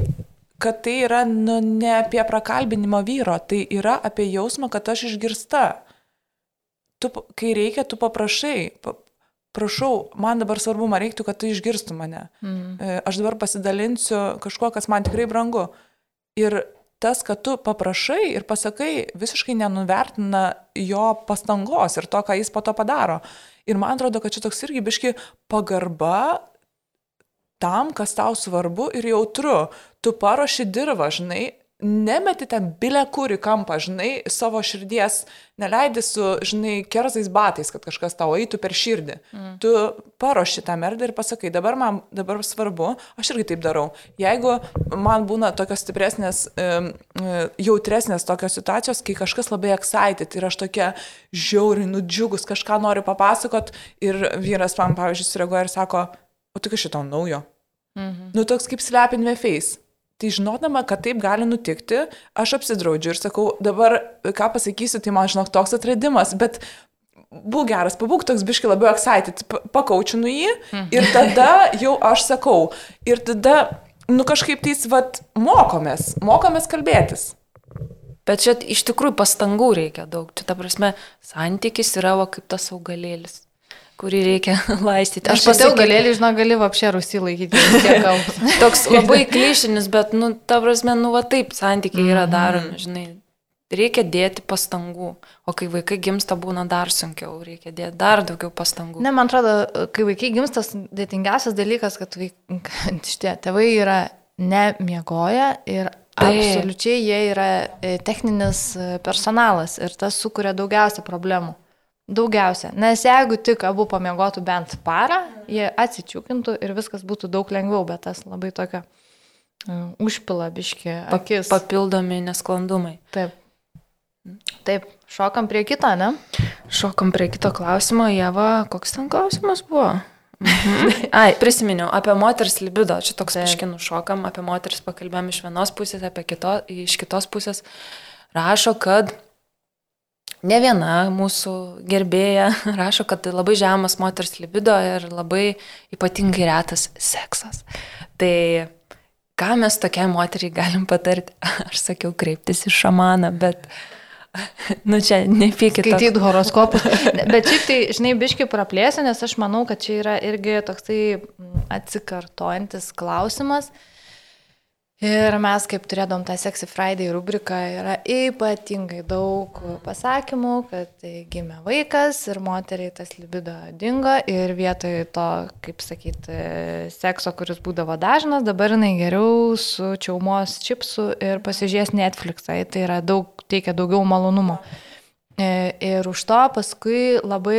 kad tai yra nu, ne apie prakalbinimo vyro, tai yra apie jausmą, kad aš išgirsta. Tu, kai reikia, tu paprašai. Pa, prašau, man dabar svarbu, man reiktų, kad tu išgirstų mane. Mm. Aš dabar pasidalinsiu kažkuo, kas man tikrai brangu. Ir tas, kad tu paprašai ir pasakai, visiškai nenuvertina jo pastangos ir to, ką jis po to padaro. Ir man atrodo, kad čia toks irgi biški pagarba tam, kas tau svarbu ir jautru. Tu paruoši dirbą, žinai, nemeti ten bilę kur į kampą, žinai, savo širdies, neleidi su, žinai, kerzais batais, kad kažkas tau eitų per širdį. Mm. Tu paruoši tą merdą ir pasakai, dabar man dabar svarbu, aš irgi taip darau. Jeigu man būna tokios stipresnės, jautresnės tokios situacijos, kai kažkas labai excited ir aš tokia žiauriai nudžiugus, kažką noriu papasakot ir vyras man, pavyzdžiui, sureaguoja ir sako, o tik šito naujo. Mhm. Nu, toks kaip slap in the face. Tai žinodama, kad taip gali nutikti, aš apsidraudžiu ir sakau, dabar ką pasakysiu, tai man žinok toks atradimas, bet būk geras, pabūk toks biški labiau excited, pakaučinu jį ir tada jau aš sakau. Ir tada, nu kažkaip tais, vad, mokomės, mokomės kalbėtis. Bet čia iš tikrųjų pastangų reikia daug. Čia ta prasme, santykis yra va, kaip tas augalėlis kurį reikia laistyti. Aš pasakiau, galėlį, žinau, gali apšė rusį laikyti. Toks labai klišinis, bet, nu, ta prasme, nu, va taip santykiai yra mhm. daromi, žinai. Reikia dėti pastangų, o kai vaikai gimsta būna dar sunkiau, reikia dėti dar daugiau pastangų. Ne, man atrodo, kai vaikai gimsta, dėtingiausias dalykas, kad, vaik... šitie tėvai yra nemiegoja ir Tai. Absoliučiai jie yra e, techninis e, personalas ir tas sukuria daugiausia problemų. Daugiausia. Nes jeigu tik abu pamiegotų bent parą, jie atsičiūkintų ir viskas būtų daug lengviau, bet tas labai tokia uh, užpila biški akis. Papildomi nesklandumai. Taip. Taip, šokam prie kito, ne? Šokam prie kito klausimo, Jeva, koks ten klausimas buvo? Mhm. Ai, prisiminiau, apie moters libido, čia toks piškinų šokam, apie moteris pakalbėjom iš vienos pusės, apie kito, iš kitos pusės. Rašo, kad Ne viena mūsų gerbėja rašo, kad labai žemas moters libido ir labai ypatingai retas seksas. Tai ką mes tokiai moteriai galim patarti? Aš sakiau kreiptis į šamaną, bet, nu čia nepykit. Skaityt horoskopus. Bet šiaip tai, žinai, biški praplėsiu, nes aš manau, kad čia yra irgi toksai atsikartojantis klausimas. Ir mes, kaip turėdom tą Sexy Friday rubriką, yra ypatingai daug pasakymų, kad gimė vaikas ir moteriai tas libido dingo ir vietoj to, kaip sakyti, sekso, kuris būdavo dažnas, dabar jinai geriau su čiaumos čipsu ir pasižiūrės Netflixą. Tai yra daug, teikia daugiau malonumo. E, ir už to paskui labai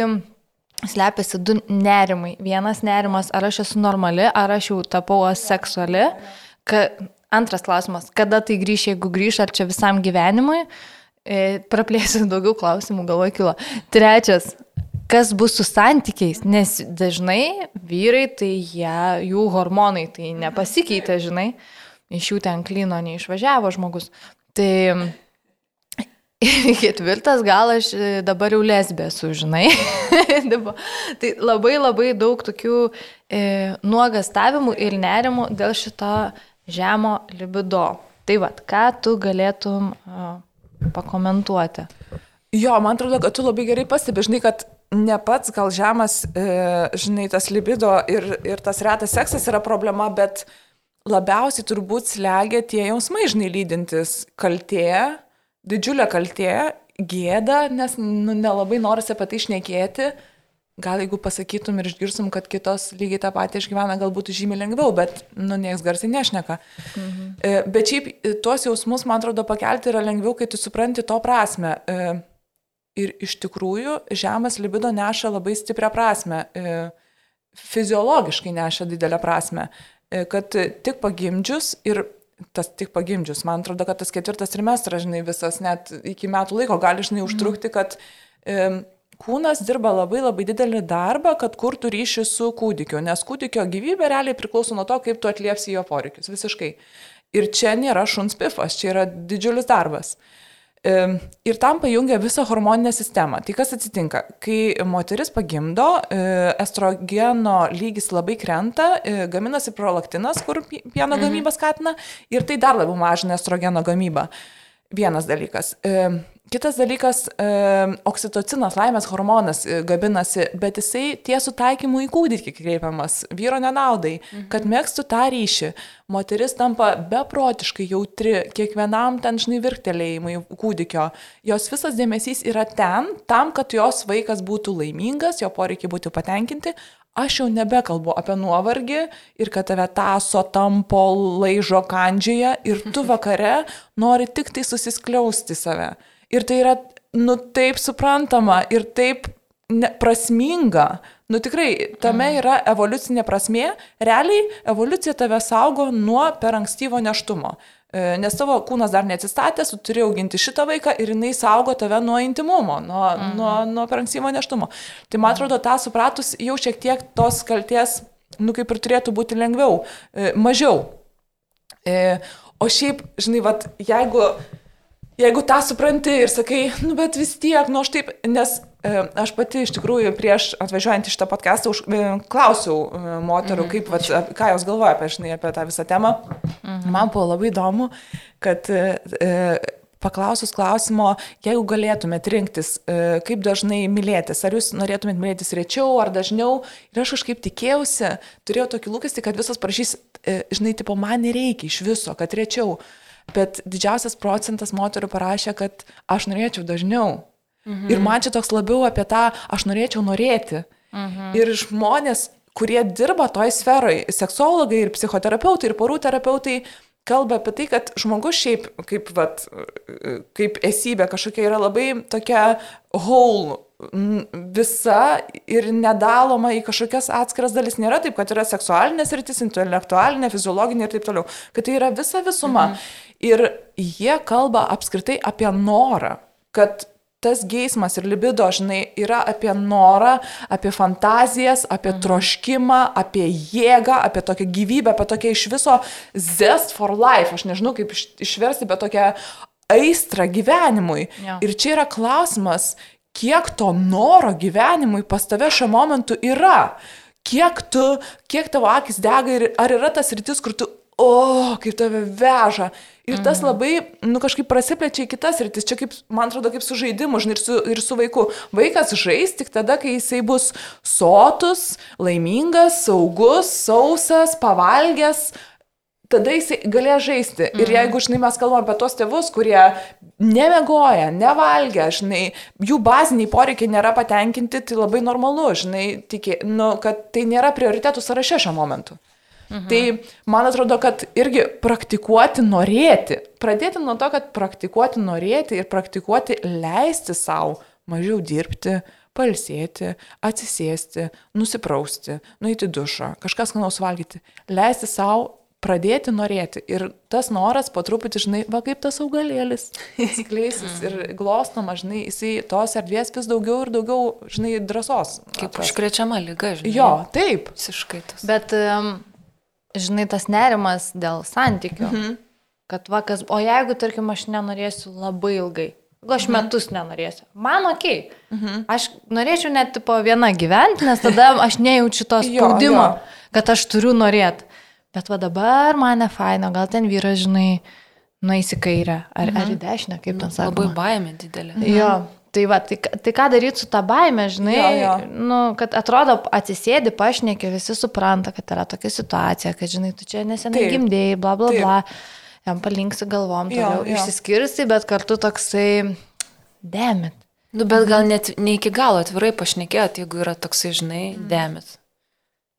slepiasi du nerimai. Vienas nerimas, ar aš esu normali, ar aš jau tapau aseksuali. Kad Antras klausimas, kada tai grįš, jeigu grįš, ar čia visam gyvenimui? E, praplėsiu daugiau klausimų, galvoju, kilo. Trečias, kas bus su santykiais, nes dažnai vyrai, tai jie, jų hormonai tai nepasikeitė, žinai, iš jų ten klino neišvažiavo žmogus. Tai ketvirtas, gal aš dabar jau lesbė esu, žinai. tai labai labai daug tokių e, nuogastavimų ir nerimų dėl šito žemo libido. Tai vad, ką tu galėtum uh, pakomentuoti? Jo, man atrodo, kad tu labai gerai pastebi, žinai, kad ne pats gal žemas, e, žinai, tas libido ir, ir tas retas seksas yra problema, bet labiausiai turbūt slegia tie jausmai, žinai, lydintis kaltė, didžiulė kaltė, gėda, nes nu, nelabai norisi apie tai išnekėti gal jeigu pasakytum ir išgirstum, kad kitos lygiai tą patį išgyvena, galbūt žymiai lengviau, bet, nu, nieks garsiai nešneka. Mhm. E, bet šiaip e, tuos jausmus, man atrodo, pakelti yra lengviau, kai tu supranti to prasme. E, ir iš tikrųjų, žemas libido neša labai stiprią prasme. Fiziologiškai neša didelę prasme. Kad tik pagimdžius ir tas tik pagimdžius, man atrodo, kad tas ketvirtas trimestras, žinai, visas net iki metų laiko gali, žinai, užtrukti, kad kūnas dirba labai labai didelį darbą, kad kurtų ryšį su kūdikiu, nes kūdikio gyvybė realiai priklauso nuo to, kaip tu atliepsi jo poreikius. Visiškai. Ir čia nėra šuns pifas, čia yra didžiulis darbas. Ir tam pajungia visą hormoninę sistemą. Tai kas atsitinka? Kai moteris pagimdo, e, estrogeno lygis labai krenta, e, gaminasi prolaktinas, kur pieno mhm. gamybą skatina, ir tai dar labiau mažina estrogeno gamybą. Vienas dalykas. Kitas dalykas, e, oksitocinas, laimės hormonas e, gabinasi, bet jisai tiesų taikymų į kūdikį kreipiamas, vyro nenaudai, mhm. kad mėgstų tą ryšį. Moteris tampa beprotiškai jautri kiekvienam ten žinai virktelėjimui kūdikio. Jos visas dėmesys yra ten, tam, kad jos vaikas būtų laimingas, jo poreikiai būtų patenkinti. Aš jau nebekalbu apie nuovargį ir kad tave taso, tampo, laižo kandžioje ir tu vakare nori tik tai susiskliausti save. Ir tai yra, nu, taip suprantama ir taip ne, prasminga. Nu tikrai, tame mhm. yra evoliucinė prasme. Realiai evoliucija tave saugo nuo per ankstyvo neštumo. E, nes tavo kūnas dar neatsistatęs, tu turi auginti šitą vaiką ir jinai saugo tave nuo intimumo, nuo, mhm. nuo, nuo per ankstyvo neštumo. Tai man atrodo, tą supratus jau šiek tiek tos kalties, nu kaip ir turėtų būti lengviau, e, mažiau. E, o šiaip, žinai, vat, jeigu, jeigu tą supranti ir sakai, nu bet vis tiek, nu aš taip, nes Aš pati iš tikrųjų prieš atvažiuojant į šitą podcastą už, klausiau moterų, mhm. kaip, va, ką jos galvoja apie, žinai, apie tą visą temą. Mhm. Man buvo labai įdomu, kad e, paklausus klausimo, jeigu galėtumėt rinktis, e, kaip dažnai mylėtis, ar jūs norėtumėt mylėtis rečiau ar dažniau, ir aš kažkaip tikėjausi, turėjau tokį lūkestį, kad visas prašys, e, žinai, tipo, man nereikia iš viso, kad rečiau. Bet didžiausias procentas moterų parašė, kad aš norėčiau dažniau. Mhm. Ir man čia toks labiau apie tą, aš norėčiau norėti. Mhm. Ir žmonės, kurie dirba toj sferoje, seksuologai ir psichoterapeutai ir porų terapeutai, kalba apie tai, kad žmogus šiaip kaip, vat, kaip esybė kažkokia yra labai tokia whole, visa ir nedaloma į kažkokias atskiras dalis. Nėra taip, kad yra seksualinės rytis, intelektualinė, fiziologinė ir taip toliau. Kad tai yra visa visuma. Mhm. Ir jie kalba apskritai apie norą, kad tas geismas ir libido, žinai, yra apie norą, apie fantazijas, apie mhm. troškimą, apie jėgą, apie tokią gyvybę, apie tokią iš viso zest for life, aš nežinau kaip išversti, bet tokią aistrą gyvenimui. Ja. Ir čia yra klausimas, kiek to noro gyvenimui pas tave šiuo momentu yra. Kiek tu, kiek tavo akis dega ir ar yra tas rytis, kur tu, o, kaip tave veža. Ir tas mhm. labai, nu kažkaip prasiplečia į kitas rytis. Čia kaip, man atrodo, kaip su žaidimu, žinai, ir su, ir su vaiku. Vaikas žais tik tada, kai jisai bus sotus, laimingas, saugus, sausas, pavalgęs. Tada jisai galės žaisti. Mhm. Ir jeigu, žinai, mes kalbame apie tos tėvus, kurie nemegoja, nevalgia, žinai, jų baziniai poreikiai nėra patenkinti, tai labai normalu, žinai, tikė, nu, kad tai nėra prioritėtų sąraše šiuo momentu. Mhm. Tai man atrodo, kad irgi praktikuoti norėti, pradėti nuo to, kad praktikuoti norėti ir praktikuoti leisti savo mažiau dirbti, palsėti, atsisėsti, nusiprausti, nueiti dušą, kažkas skanaus valgyti, leisti savo pradėti norėti. Ir tas noras po truputį, žinai, va kaip tas augalėlis skleisis ir glostoma, žinai, jisai tos erdvės vis daugiau ir daugiau, žinai, drąsos. Kaip užkrečiama lyga, žinai. Jo, taip. Visiškai tas. Bet um, žinai, tas nerimas dėl santykių. Mhm. Kad vakas, o jeigu, tarkim, aš nenorėsiu labai ilgai, jeigu aš mhm. metus nenorėsiu, man ok. Mhm. Aš norėčiau net po vieną gyventi, nes tada aš nejaučiu to spaudimo, jo, jo. kad aš turiu norėti. Bet va dabar mane faino, gal ten vyras, žinai, nueis į kairę ar, mhm. ar į dešinę, kaip ten sako. Labai baimė didelė. Jo. Tai, va, tai, tai ką daryti su tą baime, žinai, jo, jo. Nu, kad atrodo atsisėdi, pašnekė, visi supranta, kad yra tokia situacija, kad, žinai, tu čia nesenai gimdėjai, bla bla Taip. bla, jam palinksi galvom, toliau išsiskirsi, bet kartu toksai demit. Nu, bet gal net ne iki galo atvirai pašnekėt, jeigu yra toksai, žinai, mm.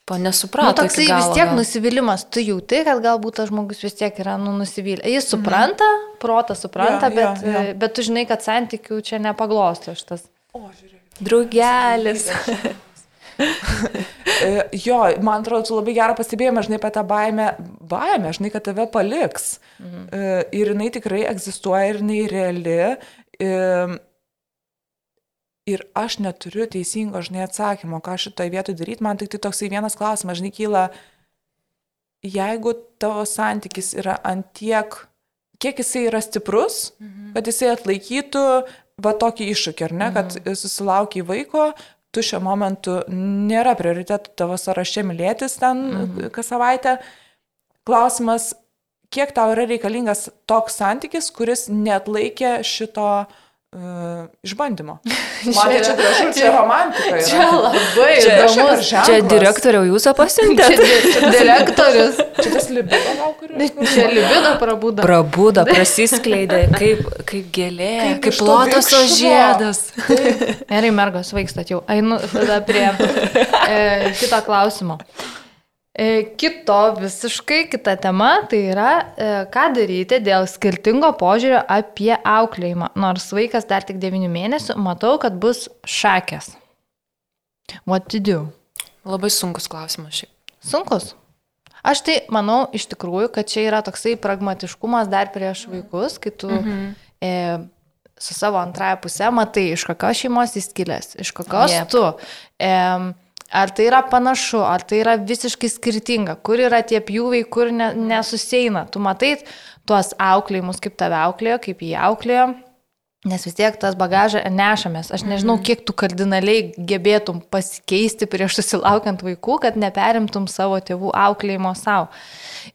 Po nesuprato. Nu, toksai galo, vis tiek gal. nusivylimas, tu jauti, kad galbūt tas žmogus vis tiek yra nu, nusivylęs. Jis supranta, mhm. protas supranta, ja, bet, ja, ja. bet tu žinai, kad santykių čia nepaglosto šitas. O, žiūrėk. Draugelis. E, jo, man atrodo, tu labai gerą pastebėjimą, žinai, apie tą baimę, baimę, žinai, kad tave paliks. Mhm. E, ir jinai tikrai egzistuoja ir jinai reali. Ir aš neturiu teisingo, žinai, atsakymo, ką šitoje vietoje daryti. Man tik tai toksai vienas klausimas, žinai, kyla, jeigu tavo santykis yra ant tiek, kiek jisai yra stiprus, mhm. kad jisai atlaikytų va tokį iššūkį, ar ne, kad mhm. susilaukiai vaiko, tu šiuo momentu nėra prioritetų tavo sąraše mylėtis ten mhm. kas savaitę. Klausimas, kiek tau yra reikalingas toks santykis, kuris net laikė šito uh, išbandymo. Man tai čia gražu, čia romantika. Yra. Čia labai Čia įdomus. Čia direktoriau jūsų Čia pasiuntė. di- direktorius. Čia tas libido gal kuris. Čia libido prabuda. Prabudo, prasiskleidė, kaip, kaip gėlė, Kaip kaip, lotoso vikšro. žiedas. Gerai, mergos, vaikstat jau. Einu tada prie e, kito klausimo. E, kito visiškai kita tema, tai yra, e, ką daryti dėl skirtingo požiūrio apie auklėjimą. Nors vaikas dar tik 9 mėnesių, matau, kad bus šakės. What to do? Labai sunkus klausimas šiaip. Sunkus. Aš tai manau iš tikrųjų, kad čia yra toksai pragmatiškumas dar prieš vaikus, kai tu mhm. e, su savo antrąją pusę matai, iš kokios šeimos jis kilęs, iš kokios yep. tu. E, ar tai yra panašu, ar tai yra visiškai skirtinga, kur yra tie pjūviai, kur ne, nesuseina. Tu matai tuos auklėjimus, kaip tave auklėjo, kaip jį auklėjo. Nes vis tiek tas bagažą nešamės. Aš nežinau, kiek tu kardinaliai gebėtum pasikeisti prieš susilaukiant vaikų, kad neperimtum savo tėvų auklėjimo savo.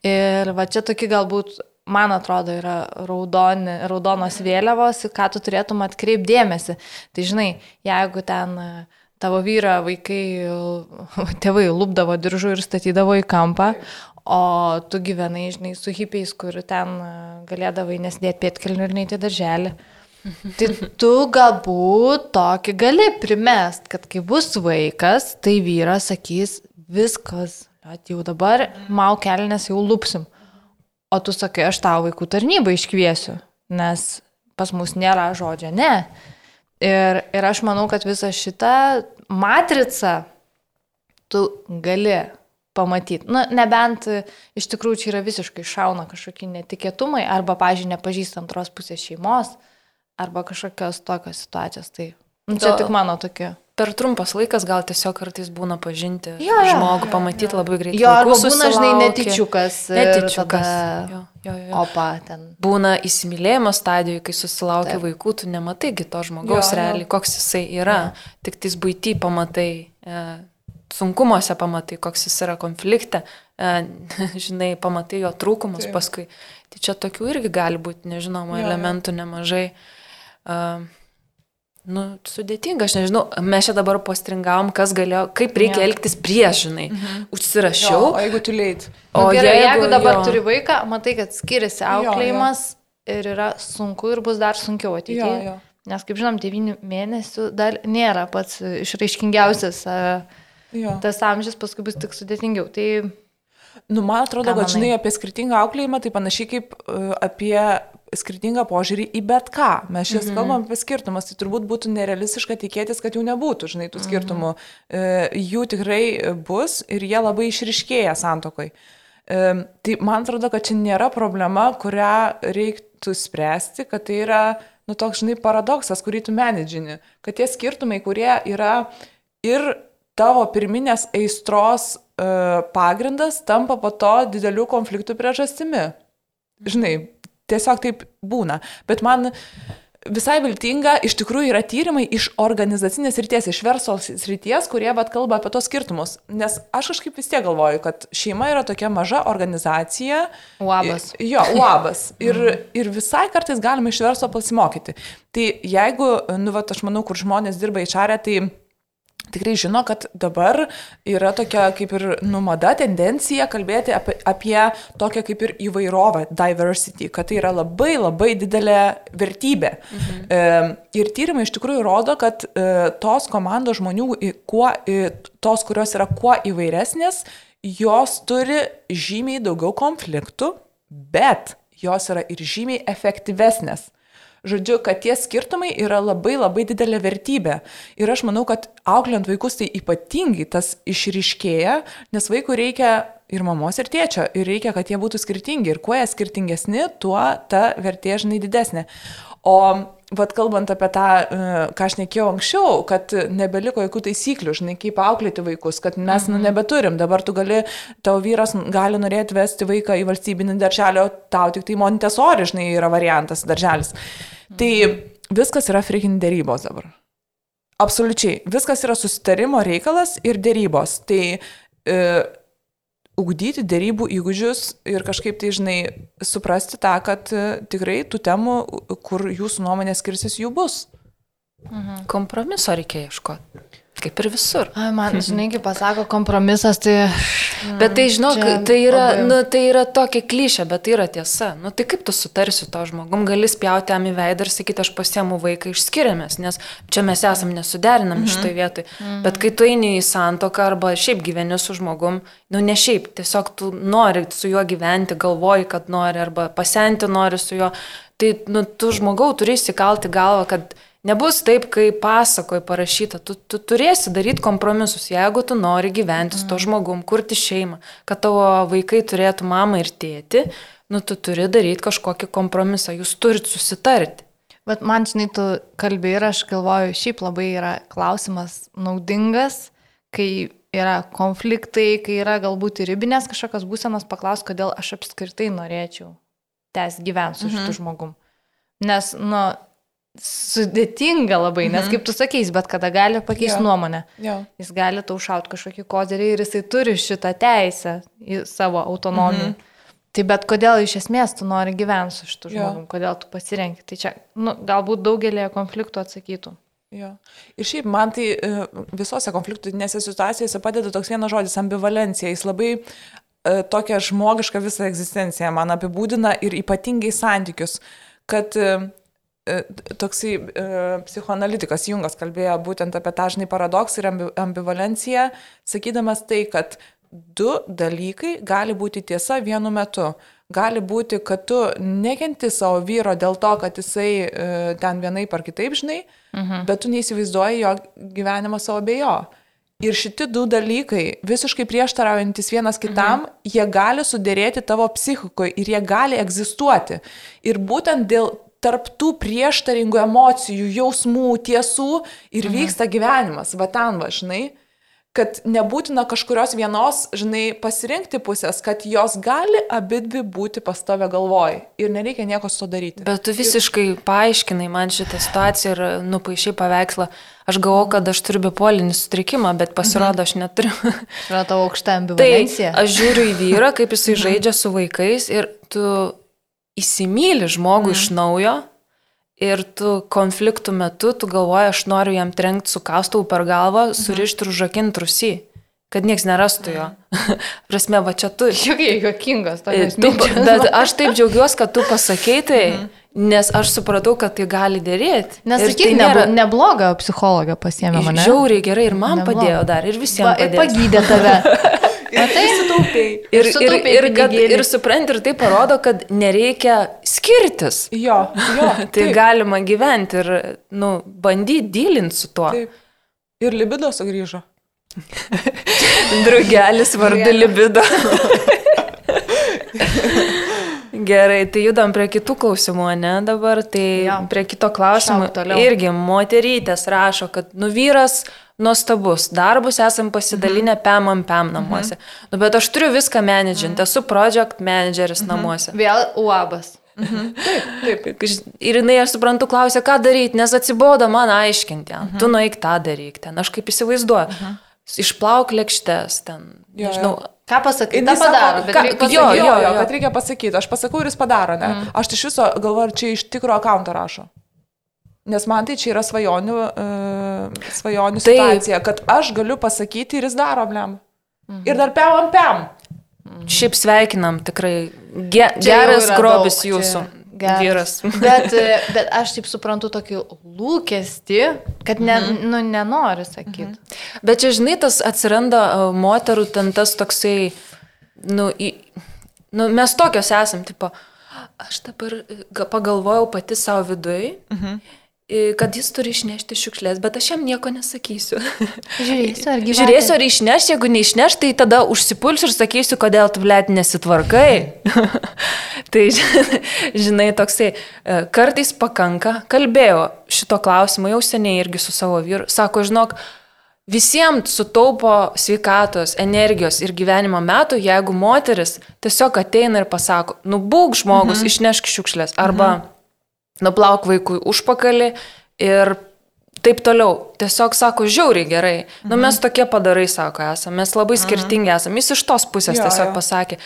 Ir va čia tokie galbūt, man atrodo, yra raudoni, raudonos vėliavos, į ką tu turėtum atkreipdėmėsi. Tai žinai, jeigu ten e, tavo vyrą vaikai, tėvai lūpdavo diržų ir statydavo į kampą, o tu gyvenai, žinai, su hipiais, kur ten e, galėdavai nesidėti pietkelnių ir neįti darželį. Tai tu galbūt tokį gali primest, kad kai bus vaikas, tai vyras sakys, viskas, at jau dabar mau kelnes jau lupsim. O tu sakai, aš tau vaikų tarnybą iškviesiu, nes pas mus nėra žodžio ne. Ir, ir aš manau, kad visą šitą matricą tu gali pamatyti. Na, nebent e, iš tikrųjų čia yra visiškai šauna kažkokie netikėtumai, arba, pažiūrėjau, nepažįstant antros pusės šeimos, arba kažkokios tokios situacijos. Tai nu, čia To- tik mano tokia. Per trumpas laikas gal tiesiog kartais būna pažinti Jo, jo. žmogų, pamatyti labai greitai. Jo, arba būna, žinai, ir Netyčiukas. tada- Jo, jo, jo. Opa, ten. Būna įsimylėjimo stadijoje, kai susilaukia Taip. vaikų, tu nematai kito žmogaus Jo, jo. realiai, koks jisai yra. Tik tais būti pamatai, e, sunkumuose pamatai, koks jis yra konflikte, e, žinai, pamatai jo trūkumus Taip. paskui. Tai čia tokių irgi gali būti, nežinoma, Jo, jo. elementų nemažai. Uh, Nu, sudėtinga, aš nežinau, mes čia dabar postringavom, kas galėjo, kaip reikia Jo. elgtis prieš, žinai. Mhm. Užsirašiau. O jeigu tu leit. O Nu, gerai, jeigu, jeigu dabar jo. turi vaiką, matai, kad skiriasi jo. auklėjimas ir yra sunku ir bus dar sunkiau Jo, ateityje. jo. Nes, kaip žinom, 9 mėnesių dar nėra pats išraiškingiausias jo. tas amžius, paskui bus tik sudėtingiau. Tai Nu, man atrodo, kad žinai apie skirtingą auklėjimą, tai panašiai kaip uh, apie skirtingą požiūrį į bet ką. Mes šiandien mm -hmm. kalbam apie skirtumus, tai turbūt būtų nerealistiška tikėtis, kad jų nebūtų, žinai, tų skirtumų. Mm -hmm. uh, jų tikrai bus ir jie labai išriškėja santokoj. Um, tai man atrodo, kad čia nėra problema, kurią reiktų spręsti, kad tai yra, nu, toks, žinai, paradoksas, kurį tu menedžini. Kad tie skirtumai, kurie yra ir tavo pirminės aistros uh, pagrindas, tampa po to didelių konfliktų priežastimi. Žinai, tiesiog taip būna. Bet man visai viltinga, iš tikrųjų yra tyrimai iš organizacinės ryties, iš verslo srities, kurie vat kalba apie tos skirtumus. Nes aš kažkaip vis tiek galvoju, kad šeima yra tokia maža organizacija. Uabas. Jo, uabas. Ir, ir visai kartais galima iš verslo pasimokyti. Tai jeigu, nu, vat, aš manau, kur žmonės dirba išarę, tai tikrai žino, kad dabar yra tokia kaip ir numada tendencija kalbėti apie, apie tokią kaip ir įvairovę, diversity, kad tai yra labai labai didelė vertybė. Mhm. E, ir tyrimai iš tikrųjų rodo, kad e, tos komandos žmonių, kuo, i, tos, kurios yra kuo įvairesnės, jos turi žymiai daugiau konfliktų, bet jos yra ir žymiai efektyvesnės. Žodžiu, kad tie skirtumai yra labai labai didelė vertybė. Ir aš manau, kad auklint vaikus tai ypatingai tas išryškėja, nes vaikų reikia ir mamos, ir tėčio. Ir reikia, kad jie būtų skirtingi. Ir kuo jie skirtingesni, tuo ta vertė žinai didesnė. O vad kalbant apie tą, e, ką aš nekėjau anksčiau, kad nebeliko jokių taisyklių, žinai, kaip auklėti vaikus, kad mes mhm. nu, nebeturim. Dabar tu gali, tavo vyras gali norėti vesti vaiką į valstybinį darželį, o tau tik tai Montesori, žinai, yra variantas darželis. Mhm. Tai viskas yra frikin dėrybos dabar. Absoliučiai. Viskas yra susitarimo reikalas ir dėrybos. Tai e, ugdyti dėrybų įgūdžius ir kažkaip tai, žinai, suprasti tą, kad e, tikrai tų temų, kur jūsų nuomonė skirsis, jų bus. Mhm. Kompromiso reikia ieškoti. Kaip ir visur. Ai, man, žinai, kaip pasako kompromisas, tai... Bet tai, žinok, tai yra, nu, tai yra tokia klišė, bet tai yra tiesa. Nu, tai kaip tu sutarsi to žmogum, gali spjauti jam į veidą ir sakyti, aš pasiemu vaiką išskiriamės, nes čia mes esam nesuderinami mhm. šitoje vietoje. Mhm. Bet kai tu eini į santoką arba šiaip gyveni su žmogum, nu ne šiaip, tiesiog tu nori su juo gyventi, galvoji, kad nori, arba pasenti nori su juo, tai nu, tu žmogau turi įsikalti galvą, kad Nebus taip, kai pasakoji parašyta, tu, tu turėsi daryti kompromisus, jeigu tu nori gyventi su to mhm. žmogum, kurti šeimą, kad tavo vaikai turėtų mamą ir tėti, nu tu turi daryti kažkokį kompromisą, jūs turit susitarti. Bet man, žinai, tu kalbė ir aš galvoju, šiaip labai yra klausimas naudingas, kai yra konfliktai, kai yra galbūt ir ribinės kažkokios būsenos, paklaus, kodėl aš apskritai norėčiau tęs gyventi su mhm. šitu žmogum. Nes, nu, sudėtinga labai, nes mhm. kaip tu sakys, bet kada gali pakeisti ja. nuomonę. Ja. Jis gali tau šauti kažkokį kozerį ir jisai turi šitą teisę į savo autonomiją. Mhm. Tai bet kodėl iš esmės tu nori gyventi su šitu žmogumi, ja. kodėl tu pasirenki. Tai čia nu, galbūt daugelį konfliktų atsakytų. Jo. Ir šiaip man tai e, visose konfliktinėse situacijose padeda toks vienas žodis - ambivalencija. Jis labai e, tokią žmogišką visą egzistenciją man apibūdina ir ypatingai santykius. Kad E, toksai e, psichoanalitikas Jungas kalbėjo būtent apie tą žinai paradoksą ir ambivalenciją, sakydamas tai, kad du dalykai gali būti tiesa vienu metu. Gali būti, kad tu nekenti savo vyro dėl to, kad jisai e, ten vienaip ar kitaip žinai, mhm. bet tu neįsivaizduoji jo gyvenimą savo be jo. Ir šitie du dalykai, visiškai prieštaraujantis vienas kitam, mhm. jie gali sudėrėti tavo psichikoje ir jie gali egzistuoti. Ir būtent dėl tarptų prieštaringų emocijų, jausmų, tiesų ir mhm. vyksta gyvenimas, va ten va, žinai, kad nebūtina kažkurios vienos, žinai, pasirinkti pusės, kad jos gali abidvi būti pas tave galvoj ir nereikia nieko su to daryti. Bet tu visiškai ir... paaiškinai man šitą situaciją ir nupaišai paveikslą. Aš galvoju, kad aš turiu bipolinį sutrikimą, bet pasirodo, aš neturiu. Yra tavo aukšta ambivalencija. Tai aš žiūriu į vyrą, kaip jisai žaidžia su vaikais ir tu įsimylį žmogų mm. iš naujo ir tu konfliktų metu, tu galvoji, aš noriu jam trenkti su kastuvu per galvą, mm. surišti ir užakinti rusį kad niekas nerastų jo. Mm. Prasme, va čia tu. Jokie juokingas, to Bet aš taip džiaugiuosi, kad tu pasakei tai, mm. nes aš supratau, kad tai gali dėrėti. Nes sakyk, tai nėra... neblogą psichologą pasiemė mane. Žiauriai gerai ir man Nebloga. padėjo dar, ir visiems. Va, ir pagydė tave. Matai, sutaupiai. Ir, ir, ir, kad, ir supranti, ir tai parodo, kad nereikia skirtis. Jo, jo. tai taip. galima gyventi ir, nu, bandyti dylinti su tuo. Taip. Ir libido sugrįžo. Drugelis vardu libido. Gerai, tai judam prie kitų klausimų, ne dabar, tai jo. prie kito klausimo. Irgi moterytės rašo, kad nu vyras nuostabus. Darbus esam pasidalinę mhm. pem ant pem namuose. Mhm. Nu, bet aš turiu viską menedžinti, mhm. esu project manageris mhm. namuose. Vėl uabas. Mhm. Taip, taip. Ir jinai, aš suprantu, klausė, ką daryti, nes atsibodo man aiškinti. Mhm. Tu nueik tą daryk ten. Aš kaip įsivaizduoju. Mhm. Išplauk lėkštės ten. Jo, nežinau. Jo. Ką pasakai? Ką padaro? Ką, pasakyti, jo, jo, jo, kad reikia pasakyti. Aš pasakau ir jis padaro, ne? Mm. Aš iš viso galvoju, čia iš tikro akounto rašo. Nes man tai čia yra svajonių, uh, svajonių tai... situacija, kad aš galiu pasakyti ir jis daro blem. Mhm. Ir dar piam piam. Mhm. Šiaip sveikinam, tikrai ge, geras grobis daug, jūsų. Geras. bet, e, bet aš taip suprantu tokį lūkestį, kad ne, mhm. nu, nenori sakyti. Mhm. Bet čia, žinai, tas atsiranda uh, moterų ten tas toksai, nu, į, nu mes tokios esam, tipo, aš dabar pagalvojau pati savo vidui. Mhm kad jis turi išnešti šiukšlės, bet aš jam nieko nesakysiu. Žiūrėsiu, ar gyvena. Žiūrėsiu, ar išneš, jeigu neišneš, tai tada užsipulsiu ir sakysiu, kodėl tu blėt nesitvarkai. tai, žinai, toksai, e, kartais pakanka, kalbėjau šito klausimo jau seniai irgi su savo vyru, sako, žinok, Visiems sutaupo sveikatos, energijos ir gyvenimo metų, jeigu moteris tiesiog ateina ir pasako, nu būk žmogus, mhm. išnešk šiukšlės arba mhm nuplauk vaikui užpakalį ir taip toliau. Tiesiog sako, žiauriai gerai. Nu, mes tokie padarai, sako, esame, mes labai skirtingi esame. Jis iš tos pusės Jo, tiesiog jo. pasakė.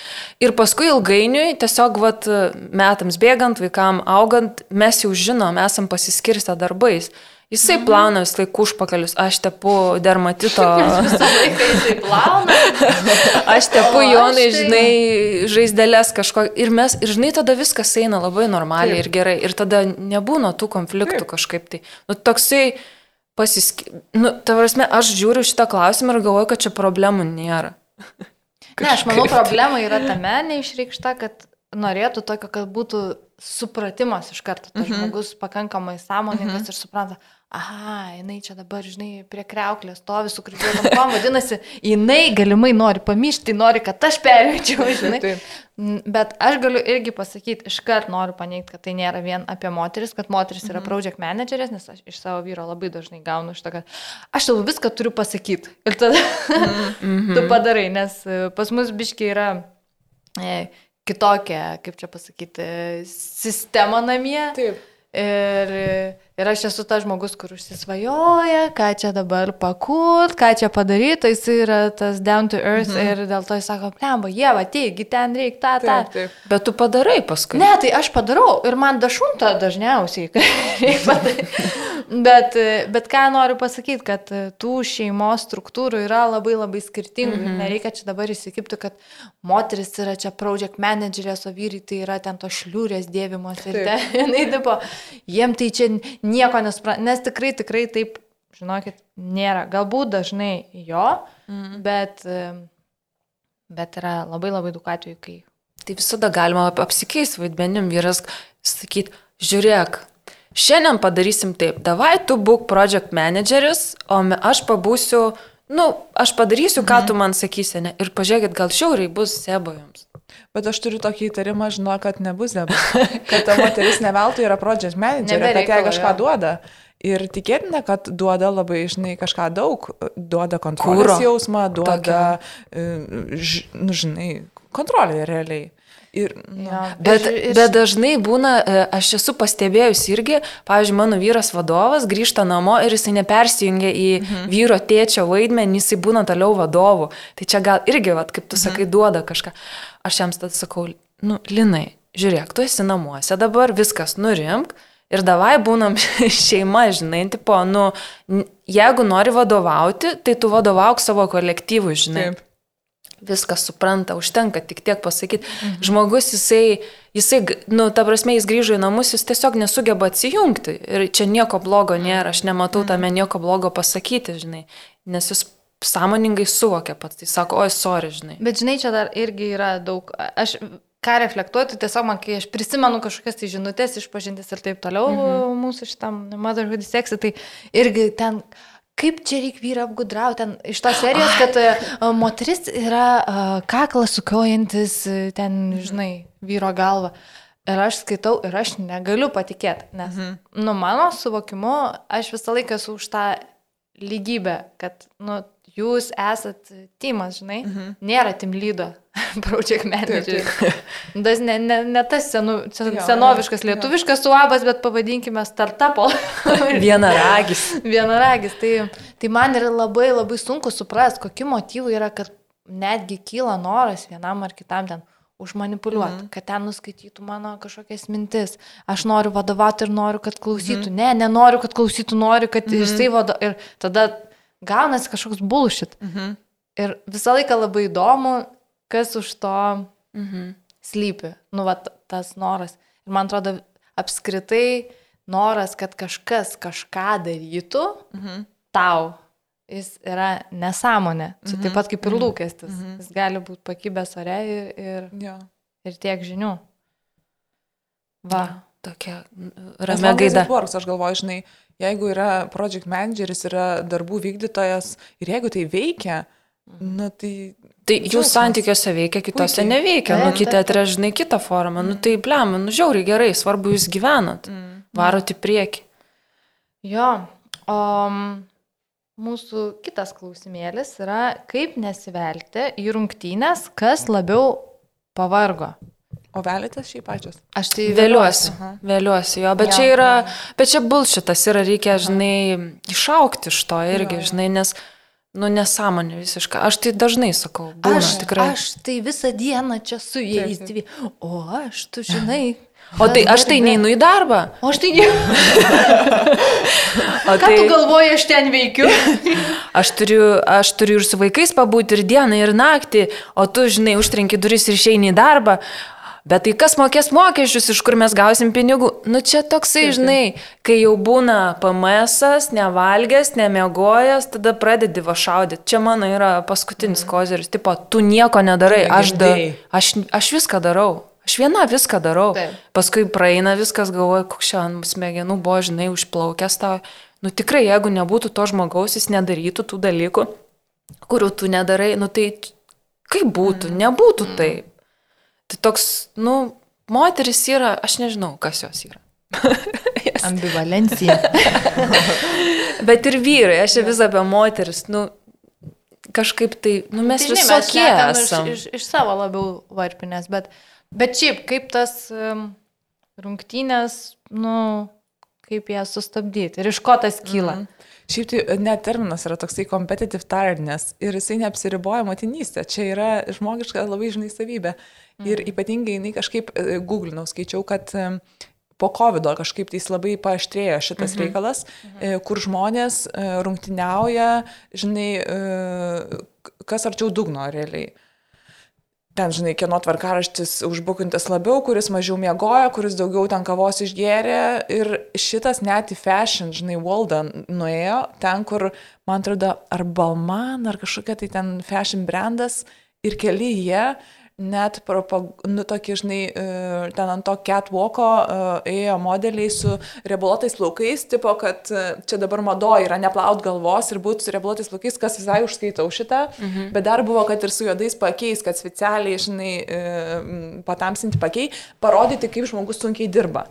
Ir paskui ilgainiui, tiesiog vat, metams bėgant, vaikam augant, mes jau žinom, esam pasiskirstę darbais. Jisai Mhm. plauna vis laik užpakalius, aš tepu dermatito, jisai plauna. aš tepu O aš jonai, tai- žinai, žaizdelės kažko. Ir mes, ir žinai, tada viskas eina labai normaliai Taip. ir gerai. Ir tada nebūna tų konfliktų Taip. kažkaip tai. Nu, toksai pasisk... Nu, ta prasme, aš žiūriu šitą klausimą ir galvoju, kad čia problemų nėra. Ne, aš manau, problema yra tame neišreikšta, kad norėtų tokio, kad būtų supratimas iš karto. Tas Mhm. žmogus pakankamai sąmoningas ir supranta, aha, jinai čia dabar, žinai, prie kreuklės stovi su kryžiuotom kom, vadinasi, jinai galimai nori pamyšti, nori, kad aš perėčiau, žinai. Mm, Bet aš galiu irgi pasakyti, iškart noriu paneigti, kad tai nėra vien apie moteris, kad moteris yra project managerės, nes aš iš savo vyro labai dažnai gaunu iš to, kad aš tau viską turiu pasakyti. Ir tada tu padarai, nes e, pas mus biškiai yra e, kitokia, kaip čia pasakyti, sistema namie. Taip. Ir, ir aš esu tas žmogus, kur užsisvajoja, ką čia dabar pakurt, ką čia padaryti, jis yra tas down to earth mhm. ir dėl to jis sako, plemba, jie, taigi ten reikia tą, tą. Taip, taip. Bet tu padarai paskui. Ne, tai aš padarau ir man dašunta dažniausiai. bet, bet ką noriu pasakyti, kad tų šeimos struktūrų yra labai labai skirtingų. Mm -hmm. Nereikia čia dabar įsikipti, kad moteris yra čia project managerės, o vyrai tai yra ten to šliūrės dėvimos ir ten, jinai tipo, jiem tai čia nieko nesuprantu, nes tikrai, tikrai taip, žinokit, nėra. Galbūt dažnai jo, mm -hmm. bet, bet yra labai labai daug atvejų, kai Tai visada galima ap- apsikeisti vaidmenim, vyras sakyti, žiūrėk, šiandien padarysim taip, davai tu būk project manageris, o aš pabūsiu, nu, aš padarysiu, ką tu man sakysi, ne? ir pažiūrėkit, gal šiauriai bus sebo jums. Bet aš turiu tokį įtarimą, žinau, kad nebus dabar. Kad ta moteris ne veltui yra project manager, Nebe kad jai kažką jo. duoda. Ir tikėtina, kad duoda labai, žinai, kažką daug. Duoda kontrolės jausmą, duoda, e, ž, nu, žinai, kontrolę realiai. Ir, nu, Jo, Bet, ir- ir- bet dažnai būna, e, aš esu pastebėjus irgi, pavyzdžiui, mano vyras vadovas grįžta namo ir jisai nepersijungia į mhm. vyro tėčio vaidmenį, jisai būna toliau vadovu. Tai čia gal irgi, vat, kaip tu sakai, duoda kažką. Aš jam tada sakau, nu, Linai, žiūrėk, tu esi namuose dabar, viskas nurimk. Ir davai būnam šeima, žinai, tipo, nu, jeigu nori vadovauti, tai tu vadovauk savo kolektyvui, žinai taip. Viską supranta, užtenka tik tiek pasakyti. Mhm. Žmogus, jisai, jisai, nu, ta prasme, jis grįžo į namus, jis tiesiog nesugeba atsijungti. Ir čia nieko blogo nėra, aš nematau tame nieko blogo pasakyti, žinai. Nes jis sąmoningai suvokia pats, tai sako, oi, sorry, žinai. Bet žinai, čia dar irgi yra daug. Aš ką reflektuoju, tai tiesiog man, kai aš prisimenu kažkokias tai žinutės išpažintis ir taip toliau mhm. mūsų šitam Motherhood seksui, tai irgi ten kaip čia reikia vyrą apgudrauti, ten iš tos serijos, kad uh, moteris yra uh, kaklą sukiojantis, uh, ten, žinai, vyro galva. Ir aš skaitau ir aš negaliu patikėti, nes, mhm. nu, mano suvokimu, aš visą laiką esu už tą lygybę, kad, nu, jūs esat timas, žinai, mhm. nėra tim lydo, project manager. Tas ne, ne, ne tas senu, sen, Jo, senoviškas jo, lietuviškas suabas, bet pavadinkime startupo. Vienaragis. Vienaragis. Tai, tai man yra labai labai sunku suprasti, kokie motyvai yra, kad netgi kyla noras vienam ar kitam ten užmanipuliuoti, mhm. kad ten nuskaitytų mano kažkokias mintis. Aš noriu vadovauti ir noriu, kad klausytų. Mhm. Ne, nenoriu, kad klausytų, noriu, kad mhm. jisai vado. Ir tada gaunasi kažkoks bullshit. Mhm. Ir visą laiką labai įdomu, kas už to Mhm. slypi. Nu, va, tas noras. Ir man atrodo, apskritai noras, kad kažkas kažką darytų Mhm. tau, jis yra nesąmonė. Čia taip Mhm. pat kaip ir Mhm. lūkestis. Mhm. Jis gali būti pakibęs ore ir, ir, Jo. ir tiek žinių. Va. Tokia n- Nes ramia gaida. Works, aš galvoju, žinai, jeigu yra project manageris, yra darbų vykdytojas ir jeigu tai veikia, na tai... Tai jų džiaugsmas. santykiuose veikia, kitose Puikiai. neveikia. Nu, kiti atrežinai kitą formą. Nu, tai blem, nu, žiauriai gerai, svarbu jūs gyvenat. Mm. Varot į priekį. Jo. O mūsų kitas klausimėlis yra, kaip nesivelti į rungtynės, kas labiau pavargo. O velitės šiaip pačios? Aš tai Vėliuosi, vėliuosi jo, bet Jo. čia yra, bet čia bulšitas yra, reikia, žinai, išaukti iš to irgi, žinai, nes, nu, nesąmonė visiškai. Aš tai dažnai sakau, būna Aš tikrai. Aš tai visą dieną čia su jais dvi. O aš, tu žinai. O tai aš tai neinu į darbą. O aš tai ne. O Ką tai tu galvoji, aš ten veikiu? aš turiu, aš turiu ir su vaikais pabūti ir dieną, ir naktį, o tu, žinai, užtrenki duris ir išeini į darbą. Bet tai kas mokės mokesčius, iš kur mes gausim pinigų? Nu čia toksai, žinai, kai jau būna PMS, nevalgęs, nemiegojęs, tada pradedi vašaudyti. Čia mano yra paskutinis kozeris, tipo, tu nieko nedarai, aš, da, aš, aš viską darau. Aš viena viską darau. Taip. Paskui praeina viskas, galvoju, koks čia ant smegenų buvo, žinai, užplaukęs tau. Nu tikrai, jeigu nebūtų to žmogaus, jis nedarytų tų dalykų, kurių tu nedarai, nu tai kaip būtų, nebūtų taip. Tai toks, nu, moteris yra, aš nežinau, kas jos yra. Ambivalencija. Bet ir vyrai, aš vis apie moteris, nu, kažkaip tai, nu, mes Tai, žinai, visokie šnekam esame. Iš, iš, iš savo labiau varpinės, bet, bet šiaip, kaip tas um, rungtynės, nu, kaip jas sustabdyti ir iš ko tas kyla. Mm. Šiaip tai net terminas yra toksai competitive tiredness ir jisai neapsiriboja motinystė. Čia yra žmogiška labai žinai savybė. Ir ypatingai jinai kažkaip, e, googlinau, skaičiau, kad e, po COVID kažkaip tai labai paaštrėjo šitas mhm. reikalas, mhm. kur žmonės e, rungtyniauja, žinai, e, kas arčiau dugno realiai. Ten, žinai, kieno tvarkaraštis užbukintas labiau, kuris mažiau miegojo, kuris daugiau ten kavos išgėrė. Ir šitas net į fashion, žinai, Waldą nuėjo, ten, kur, man atrodo, ar Balman, ar kažkokia tai ten fashion brandas ir keli jie net propag... nu, tokį, žinai, e, ten ant to catwalko e, ėjo modeliai su riebulotais plaukais, tipo, kad e, čia dabar mado yra neplaut galvos ir būti su riebulotais plaukais, kas visai užskaitau šitą, mhm. bet dar buvo, kad ir su juodais pakeis, kad specialiai, žinai, patamsinti pakei, parodyti, kaip žmogus sunkiai dirba.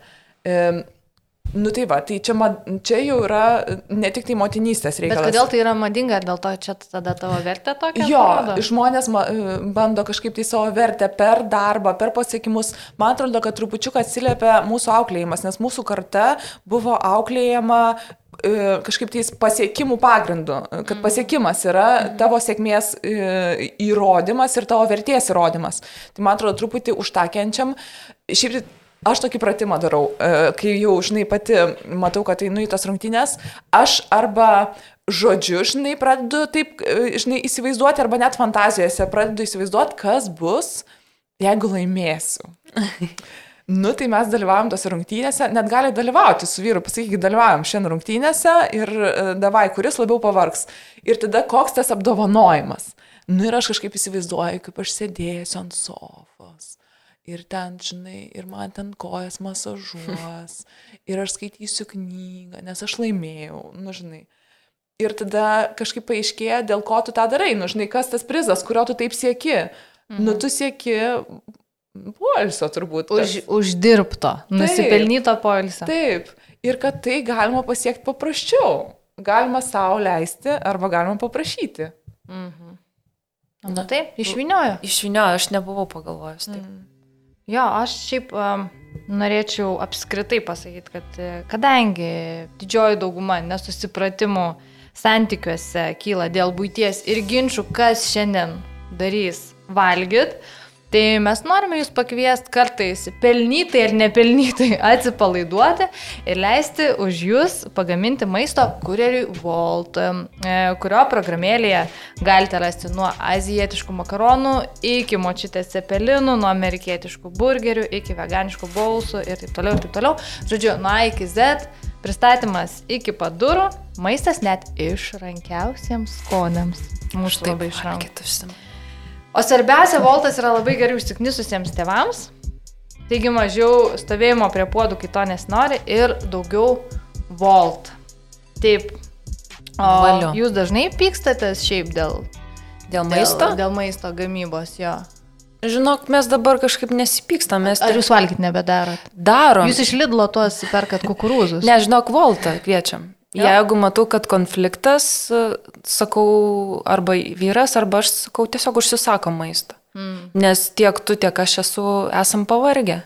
Nu tai va, tai čia, ma- čia jau yra ne tik tai motinystės Bet reikalas. kodėl tai yra madinga, dėl to čia tada tavo vertė tokia? Jo, atrodo? žmonės ma, bando kažkaip tai savo vertę per darbą, per pasiekimus. Man atrodo, kad trupučiuk atsiliepia mūsų auklėjimas, nes mūsų karta buvo auklėjama e, kažkaip tais pasiekimų pagrindu, kad pasiekimas yra tavo sėkmės e, įrodymas ir tavo vertės įrodymas. Tai man atrodo, truputį užtakiančiam. Šiaip tai Aš tokį pratimą darau, e, kai jau, žinai, pati matau, kad einu į tas rungtynės, aš arba žodžiu, žinai, pradedu taip, e, žinai, įsivaizduoti, arba net fantazijose pradedu įsivaizduoti, kas bus, jeigu laimėsiu. Nu, tai mes dalyvavom tose rungtynėse, net gali dalyvauti su vyru, pasakykit, dalyvavom šiandien rungtynėse ir e, davai, kuris labiau pavargs. Ir tada koks tas apdovanojimas. Nu ir aš kažkaip įsivaizduoju, kaip aš sėdėsiu ant sofos. Ir ten, žinai, ir man ten kojas masažuos, ir aš skaitysiu knygą, nes aš laimėjau, nu, žinai. Ir tada kažkaip paaiškėja, dėl ko tu tą darai, nu, žinai, kas tas prizas, kurio tu taip sieki. Mhm. Nu, tu sieki poilsio turbūt. Už, uždirbto, nusipelnyto poilsio. Taip. Ir kad tai galima pasiekti paprasčiau. Galima savo leisti arba galima paprašyti. Mhm. Na taip, išviniojo. Išvinio, aš nebuvau pagalvojęs. Taip. Mm. Jo, aš šiaip um, norėčiau apskritai pasakyti, kad e, kadangi didžioji dauguma nesusipratimų santykiuose kyla dėl būties ir ginčių, kas šiandien darys valgyt, tai mes norime jūs pakviesti kartais pelnytai ar nepelnytai atsipalaiduoti ir leisti už jūs pagaminti maisto kurjeriui Volt, e, kurio programėlėje galite rasti nuo azijietiškų makaronų iki močytės cepelinų, nuo amerikietiškų burgerių iki veganiškų bausų ir taip toliau, ir taip toliau. Žodžiu, nuo A iki Z, pristatymas iki padurų, maistas net išrankiausiems skoniams. Mūsų labai išrankiai. O svarbiausia, Voltas yra labai gerai užsiknisusiems tėvams. Taigi mažiau stovėjimo prie puodų, kai to nesinori ir daugiau Volt. Taip. O Valio. jūs dažnai pykstatės šiaip dėl Dėl maisto? Dėl, dėl maisto gamybos, jo. Žinok, mes dabar kažkaip nesipykstam, mes Ar jūs valgyt nebedarot? darom. Jūs iš Lidlo tuos perkat kukurūzus. Nežinok, Voltą kviečiam. Jo. Jeigu matau, kad konfliktas, e, sakau, arba vyras, arba aš sakau, tiesiog užsisakom maistą. Mm. Nes tiek tu, tiek aš esu, esam pavargę.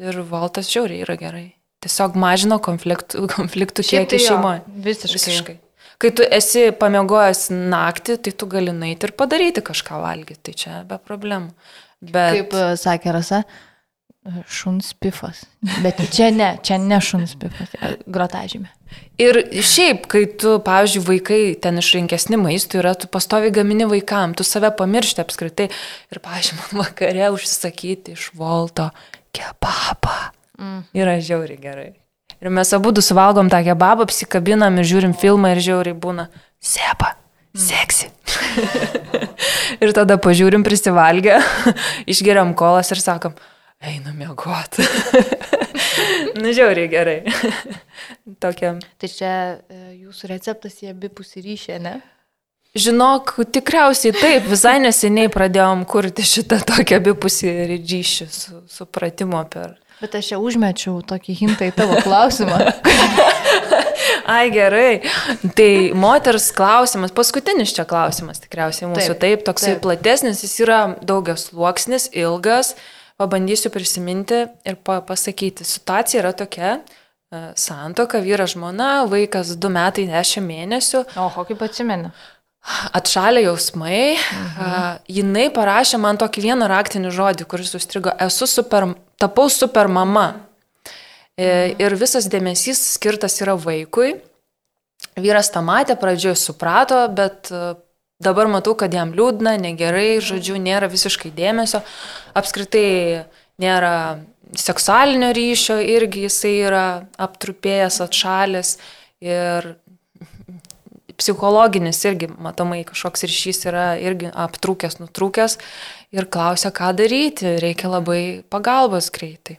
Ir valtas žiauriai yra gerai. Tiesiog mažino konfliktų, konfliktų kiekį tai šeimoje. Visiškai. Visiškai. Kai tu esi pamiegojęs naktį, tai tu gali nueiti ir padaryti kažką valgyti. Tai čia be problemų. Bet... Kaip e, sakė Rasa, šuns pifas. Bet čia ne, čia ne šuns pifas, grotažymė. Ir šiaip, kai tu, pavyzdžiui, vaikai ten išrinkesni maistų yra, tu pastovi gamini vaikam, tu save pamiršti apskritai. Ir, pavyzdžiui, man vakare užsisakyti iš Volto kebabą. Mm. Yra žiauriai gerai. Ir mes abu suvalgom tą kebabą, apsikabinam ir žiūrim filmą ir žiauriai būna sepa, mm. seksi. ir tada pažiūrim prisivalgę, išgeriam kolas ir sakom, einu miegoti. Na, žiauriai gerai. Tokia. Tai čia e, jūsų receptas į abipusį ryšį, ne? Žinok, tikriausiai taip, visai neseniai pradėjom kurti šitą tokią abipusį ryšį su supratimo per. Bet aš čia užmečiau tokį hintą į tavo klausimą. Ai gerai. Tai moters klausimas, paskutinis čia klausimas tikriausiai mūsų taip, taip toksai taip. platesnis, jis yra daugias sluoksnis, ilgas. Pabandysiu prisiminti ir pa pasakyti. Situacija yra tokia. E, santoka, vyras žmona, vaikas 2 metai 10 mėnesių. O, kokį atsimeni? Atšalė jausmai. Mhm. Uh, jinai parašė man tokį vieną raktinį žodį, kuris sustrigo. Esu super, tapau super mama. E, mhm. Ir visas dėmesys skirtas yra vaikui. Vyras tą matė, pradžioje suprato, bet dabar matau, kad jam liūdna, negerai, žodžiu, nėra visiškai dėmesio. Apskritai nėra seksualinio ryšio, irgi jisai yra aptrupėjęs, atšalęs. Ir psichologinis irgi, matomai, kažkoks ryšys yra irgi aptrūkęs, nutrūkęs ir klausia, ką daryti, reikia labai pagalbos greitai.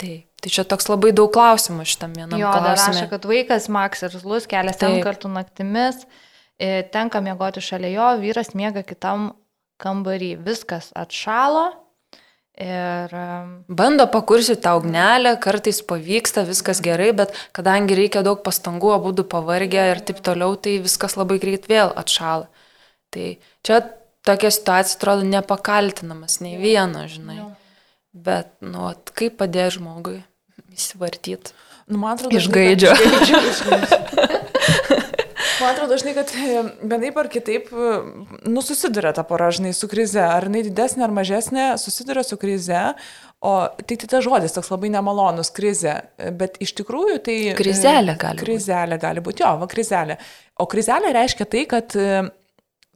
Tai, tai čia toks labai daug klausimų šitam vienam jo. Jo, rašo, kad vaikas Maks ir Zlus kelias ten kartų naktimis, e, tenka miegoti šalia jo, vyras miega kitam kambarį, viskas atšalo, Ir... Bando pakursi tą ugnelę, kartais pavyksta, viskas gerai, bet kadangi reikia daug pastangų, abu pavargę ir taip toliau, tai viskas labai greit vėl atšala. Tai čia tokia situacija atrodo nepakaltinamas nei vieno, žinai. Bet, nu, kaip padėti žmogui įsivartyti? Nu, man atrodo, iš gaidžio. Man atrodo, žinai, kad e, vienaip ar kitaip, e, nu, susiduria ta pora, žinai, su krize. Ar jinai didesnė ar mažesnė, susiduria su krize. O tik tai tas žodis toks labai nemalonus - krize. Bet iš tikrųjų tai... Krizelė gali būti. Krizelė gali būti, jo, va, krizelė. O krizelė reiškia tai, kad e,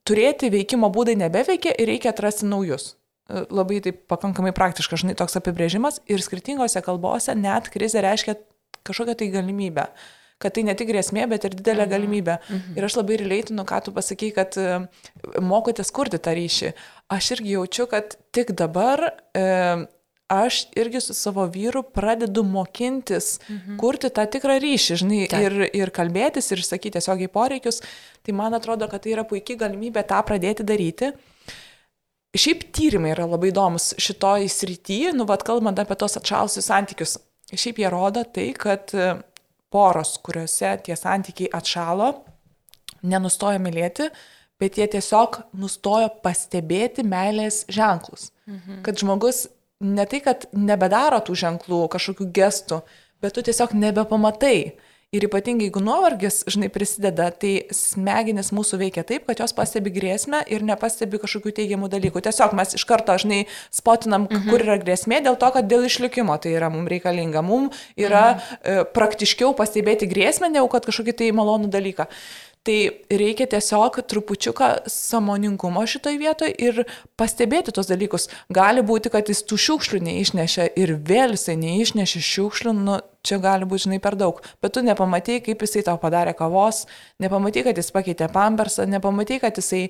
turėti veikimo būdai nebeveikia ir reikia atrasti naujus. Labai taip pakankamai praktiškas, žinai, toks apibrėžimas. Ir skirtingose kalbose net krizė reiškia kažkokią tai galimybę. Uh, kad tai ne tik grėsmė, bet ir didelė mhm. galimybė. Mhm. Ir aš labai reilėtinu, ką tu pasakai, kad e, mokotės kurti tą ryšį. Aš irgi jaučiu, kad tik dabar e, aš irgi su savo vyru pradedu mokintis mhm. kurti tą tikrą ryšį, žinai, Taip. ir, ir kalbėtis, ir sakyti tiesiogiai poreikius. Tai man atrodo, kad tai yra puikiai galimybė tą pradėti daryti. Šiaip tyrimai yra labai įdomus šitoj srityje, nu, vad kalbant apie tos atšalusius santykius. Šiaip jie rodo tai, kad poros, kuriuose tie santykiai atšalo, nenustojo mylėti, bet jie tiesiog nustojo pastebėti meilės ženklus. Mhm. Kad žmogus ne tai, kad nebedaro tų ženklų, kažkokių gestų, bet tu tiesiog nebepamatai. Ir ypatingai, jeigu nuovargis, žinai, prisideda, tai smegenis mūsų veikia taip, kad jos pastebi grėsmę ir nepastebi kažkokių teigiamų dalykų. Tiesiog mes iš karto, žinai, spotinam, mhm. kur yra grėsmė, dėl to, kad dėl išlikimo tai yra mums reikalinga. Mums yra mhm. e, praktiškiau pastebėti grėsmę, negu kad kažkokį tai malonų dalyką. Tai reikia tiesiog trupučiuką samoningumo šitoj vietoje ir pastebėti tos dalykus. Gali būti, kad jis tų šiukšlių neišnešė ir vėl jisai neišnešė šiukšlių, nu, čia gali būti, žinai, per daug. Bet tu nepamatai, kaip jisai tau padarė kavos, nepamatai, kad jis pakeitė pampersą, nepamatai, kad jisai,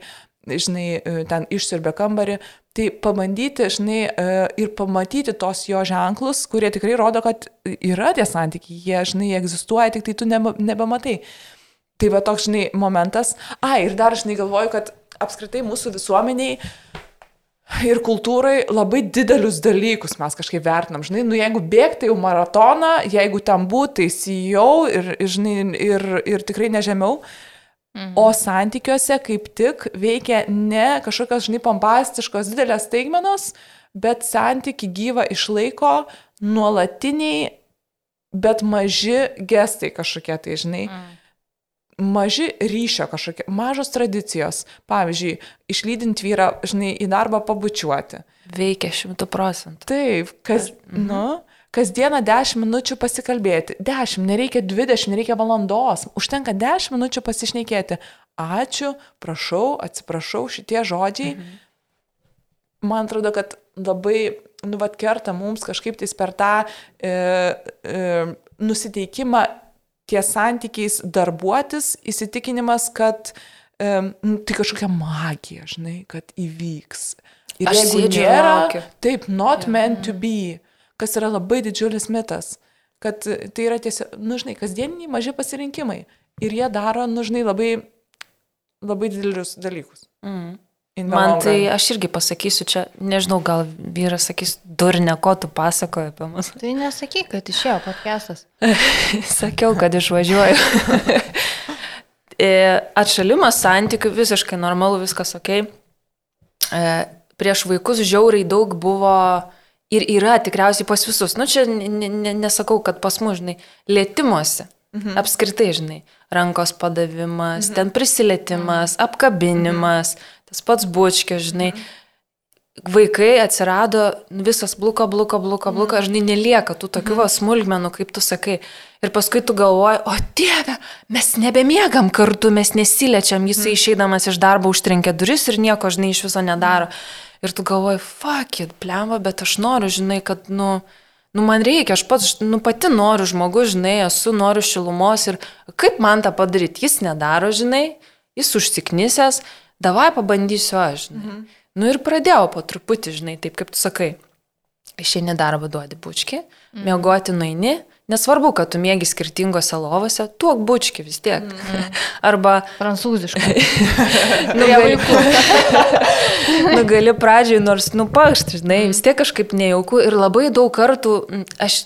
žinai, ten išsirbė kambarį. Tai pabandyti, žinai, ir pamatyti tos jo ženklus, kurie tikrai rodo, kad yra tie santykiai, jie, žinai, egzistuoja, tik tai tu nebematai. Tai va toks, žinai, momentas. A, ir dar, žinai, galvoju, kad apskritai mūsų visuomeniai ir kultūrai labai didelius dalykus mes kažkaip vertinam. Žinai, nu jeigu bėgti jau maratoną, jeigu ten būtai jau ir, žinai, ir, ir tikrai nežemiau, Mhm. O santykiuose kaip tik veikia ne kažkokios, žinai, pompastiškos didelės staigmenos, bet santyki gyvą išlaiko nuolatiniai, bet maži gestai kažkokie, tai žinai. Mhm maži ryšio kažkokie, mažos tradicijos. Pavyzdžiui, išlydint vyrą, žinai, į darbą pabučiuoti. Veikia šimtų procentų. Taip, kas, mhm. nu, kasdieną 10 minučių pasikalbėti. 10, nereikia 20, nereikia valandos. Užtenka 10 minučių pasišnekėti. Ačiū, prašau, atsiprašau, šitie žodžiai. Mhm. Man atrodo, kad labai, nu, vat kerta mums kažkaip tais per tą e, e, nusiteikimą ties santykiais darbuotis, įsitikinimas, kad e, tai kažkokia magija, žinai, kad įvyks. Ir Aš jeigu nėra, taip, not ja. meant to be kas yra labai didžiulis mitas, kad tai yra tiesiog, nu žinai, kasdieniniai maži pasirinkimai ir jie daro, nu žinai, labai, labai didelius dalykus. Mm. Man tai aš irgi pasakysiu čia, nežinau, gal vyras sakys, durne, ko tu pasakoji apie mus. Tai nesakyk, kad išėjo podcastas. Sakiau, kad išvažiuoju. E, atšalimas santykių visiškai normalu, viskas ok. E, prieš vaikus žiauriai daug buvo ir yra tikriausiai pas visus. Nu, čia nesakau, kad pas mus, žinai, lėtimuose. Mhm. Apskritai, žinai, rankos padavimas, mhm. ten prisilietimas, mhm. apkabinimas, mhm. Tas pats bučkės, žinai. Mhm. Vaikai atsirado, visas bluka, bluka, bluka, bluka, žinai, nelieka tų tokių mhm. smulkmenų, kaip tu sakai. Ir paskui tu galvoji, o Dieve, mes nebemiegam kartu, mes nesilečiam, jisai mhm. išeidamas iš darbo užtrenkė duris ir nieko, žinai, iš viso nedaro. Ir tu galvoji, fuck it, plemba, bet aš noriu, žinai, kad, nu, nu, man reikia, aš pats, nu, pati noriu žmogus, žinai, esu, noriu šilumos ir kaip man tą padaryti, jis nedaro, žinai, jis užsiknisęs, davai pabandysiu aš, žinai. Mhm. Nu ir pradėjau po truputį, žinai, taip kaip tu sakai. Išeini darbą duodi bučki, mhm. mėgoti nueini, Nesvarbu, kad tu mėgi skirtingose lovose, tuok bučki vis tiek. Mm. Arba... Prancūziškai. nu, gali, nu, gali pradžiai nors nupakšti, žinai, mm. vis tiek kažkaip nejauku ir labai daug kartų aš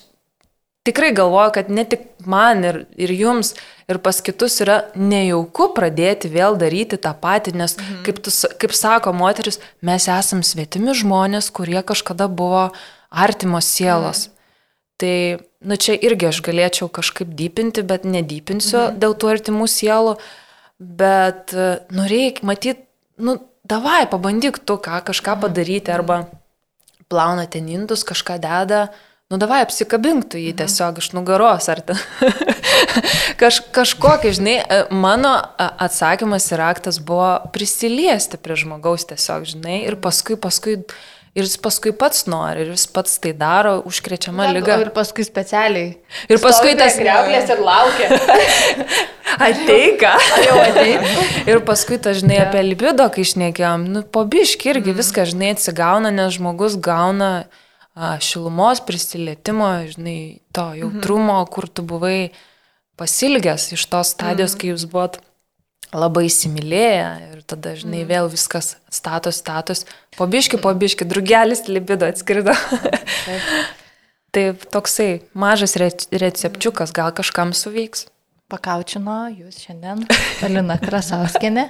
tikrai galvoju, kad ne tik man ir, ir jums, ir pas kitus yra nejauku pradėti vėl daryti tą patį, nes, mm. kaip, tu, kaip sako moteris, mes esam svetimi žmonės, kurie kažkada buvo artimos sielos. Mm. Tai nu čia irgi aš galėčiau kažkaip dypinti, bet nedypinsiu mhm. dėl tų artimų sielų, bet, nu reikia matyti, nu davai, pabandyk tu ką, kažką mhm. padaryti, arba plauna ten indus, kažką deda, nu davai apsikabink tu jį mhm. tiesiog iš nugaros, ar ten Kaž, kažkokį, žinai, mano atsakymas ir aktas buvo prisiliesti prie žmogaus tiesiog, žinai, ir paskui, paskui Ir jis paskui pats nori, ir jis pats tai daro, užkrečiama Bet, lyga. Ir paskui specialiai. Ir paskui tas greblės ir laukia. Ateika. Ir paskui tas, žinai, apie libido, kai išnekėjom, nu, po biški irgi mm. viską, žinai, atsigauna, nes žmogus gauna šilumos, prisilietimo, žinai, to mhm. jautrumo, -hmm. kur tu buvai pasilgęs iš tos stadijos, -hmm. kai jūs buvot labai įsimylėję ir tada, žinai, mm. vėl viskas status, status, pobiški, pobiški, drugelis libido atskrido. Taip, toksai mažas recepčiukas gal kažkam suveiks. Pakaučino jūs šiandien, Alina Krasauskinė.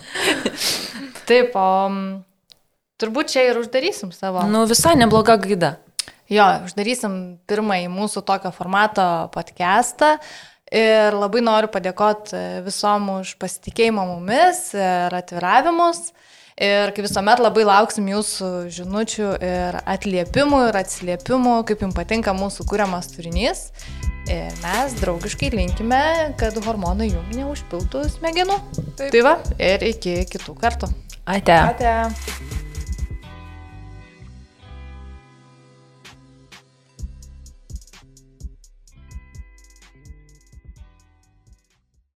Taip, o turbūt čia ir uždarysim savo. Nu, visai nebloga gaida. Jo, uždarysim pirmąjį mūsų tokio formato podcastą. Ir labai noriu padėkoti e, visom už pasitikėjimą mumis ir atviravimus. Ir kaip visuomet labai lauksim jūsų žinučių ir atliepimų ir atsiliepimų, kaip jums patinka mūsų kūriamas turinys. Ir mes draugiškai linkime, kad hormonai jums neužpiltų smegenų. Taip. Tai va, ir iki kitų kartų. Ate. Ate.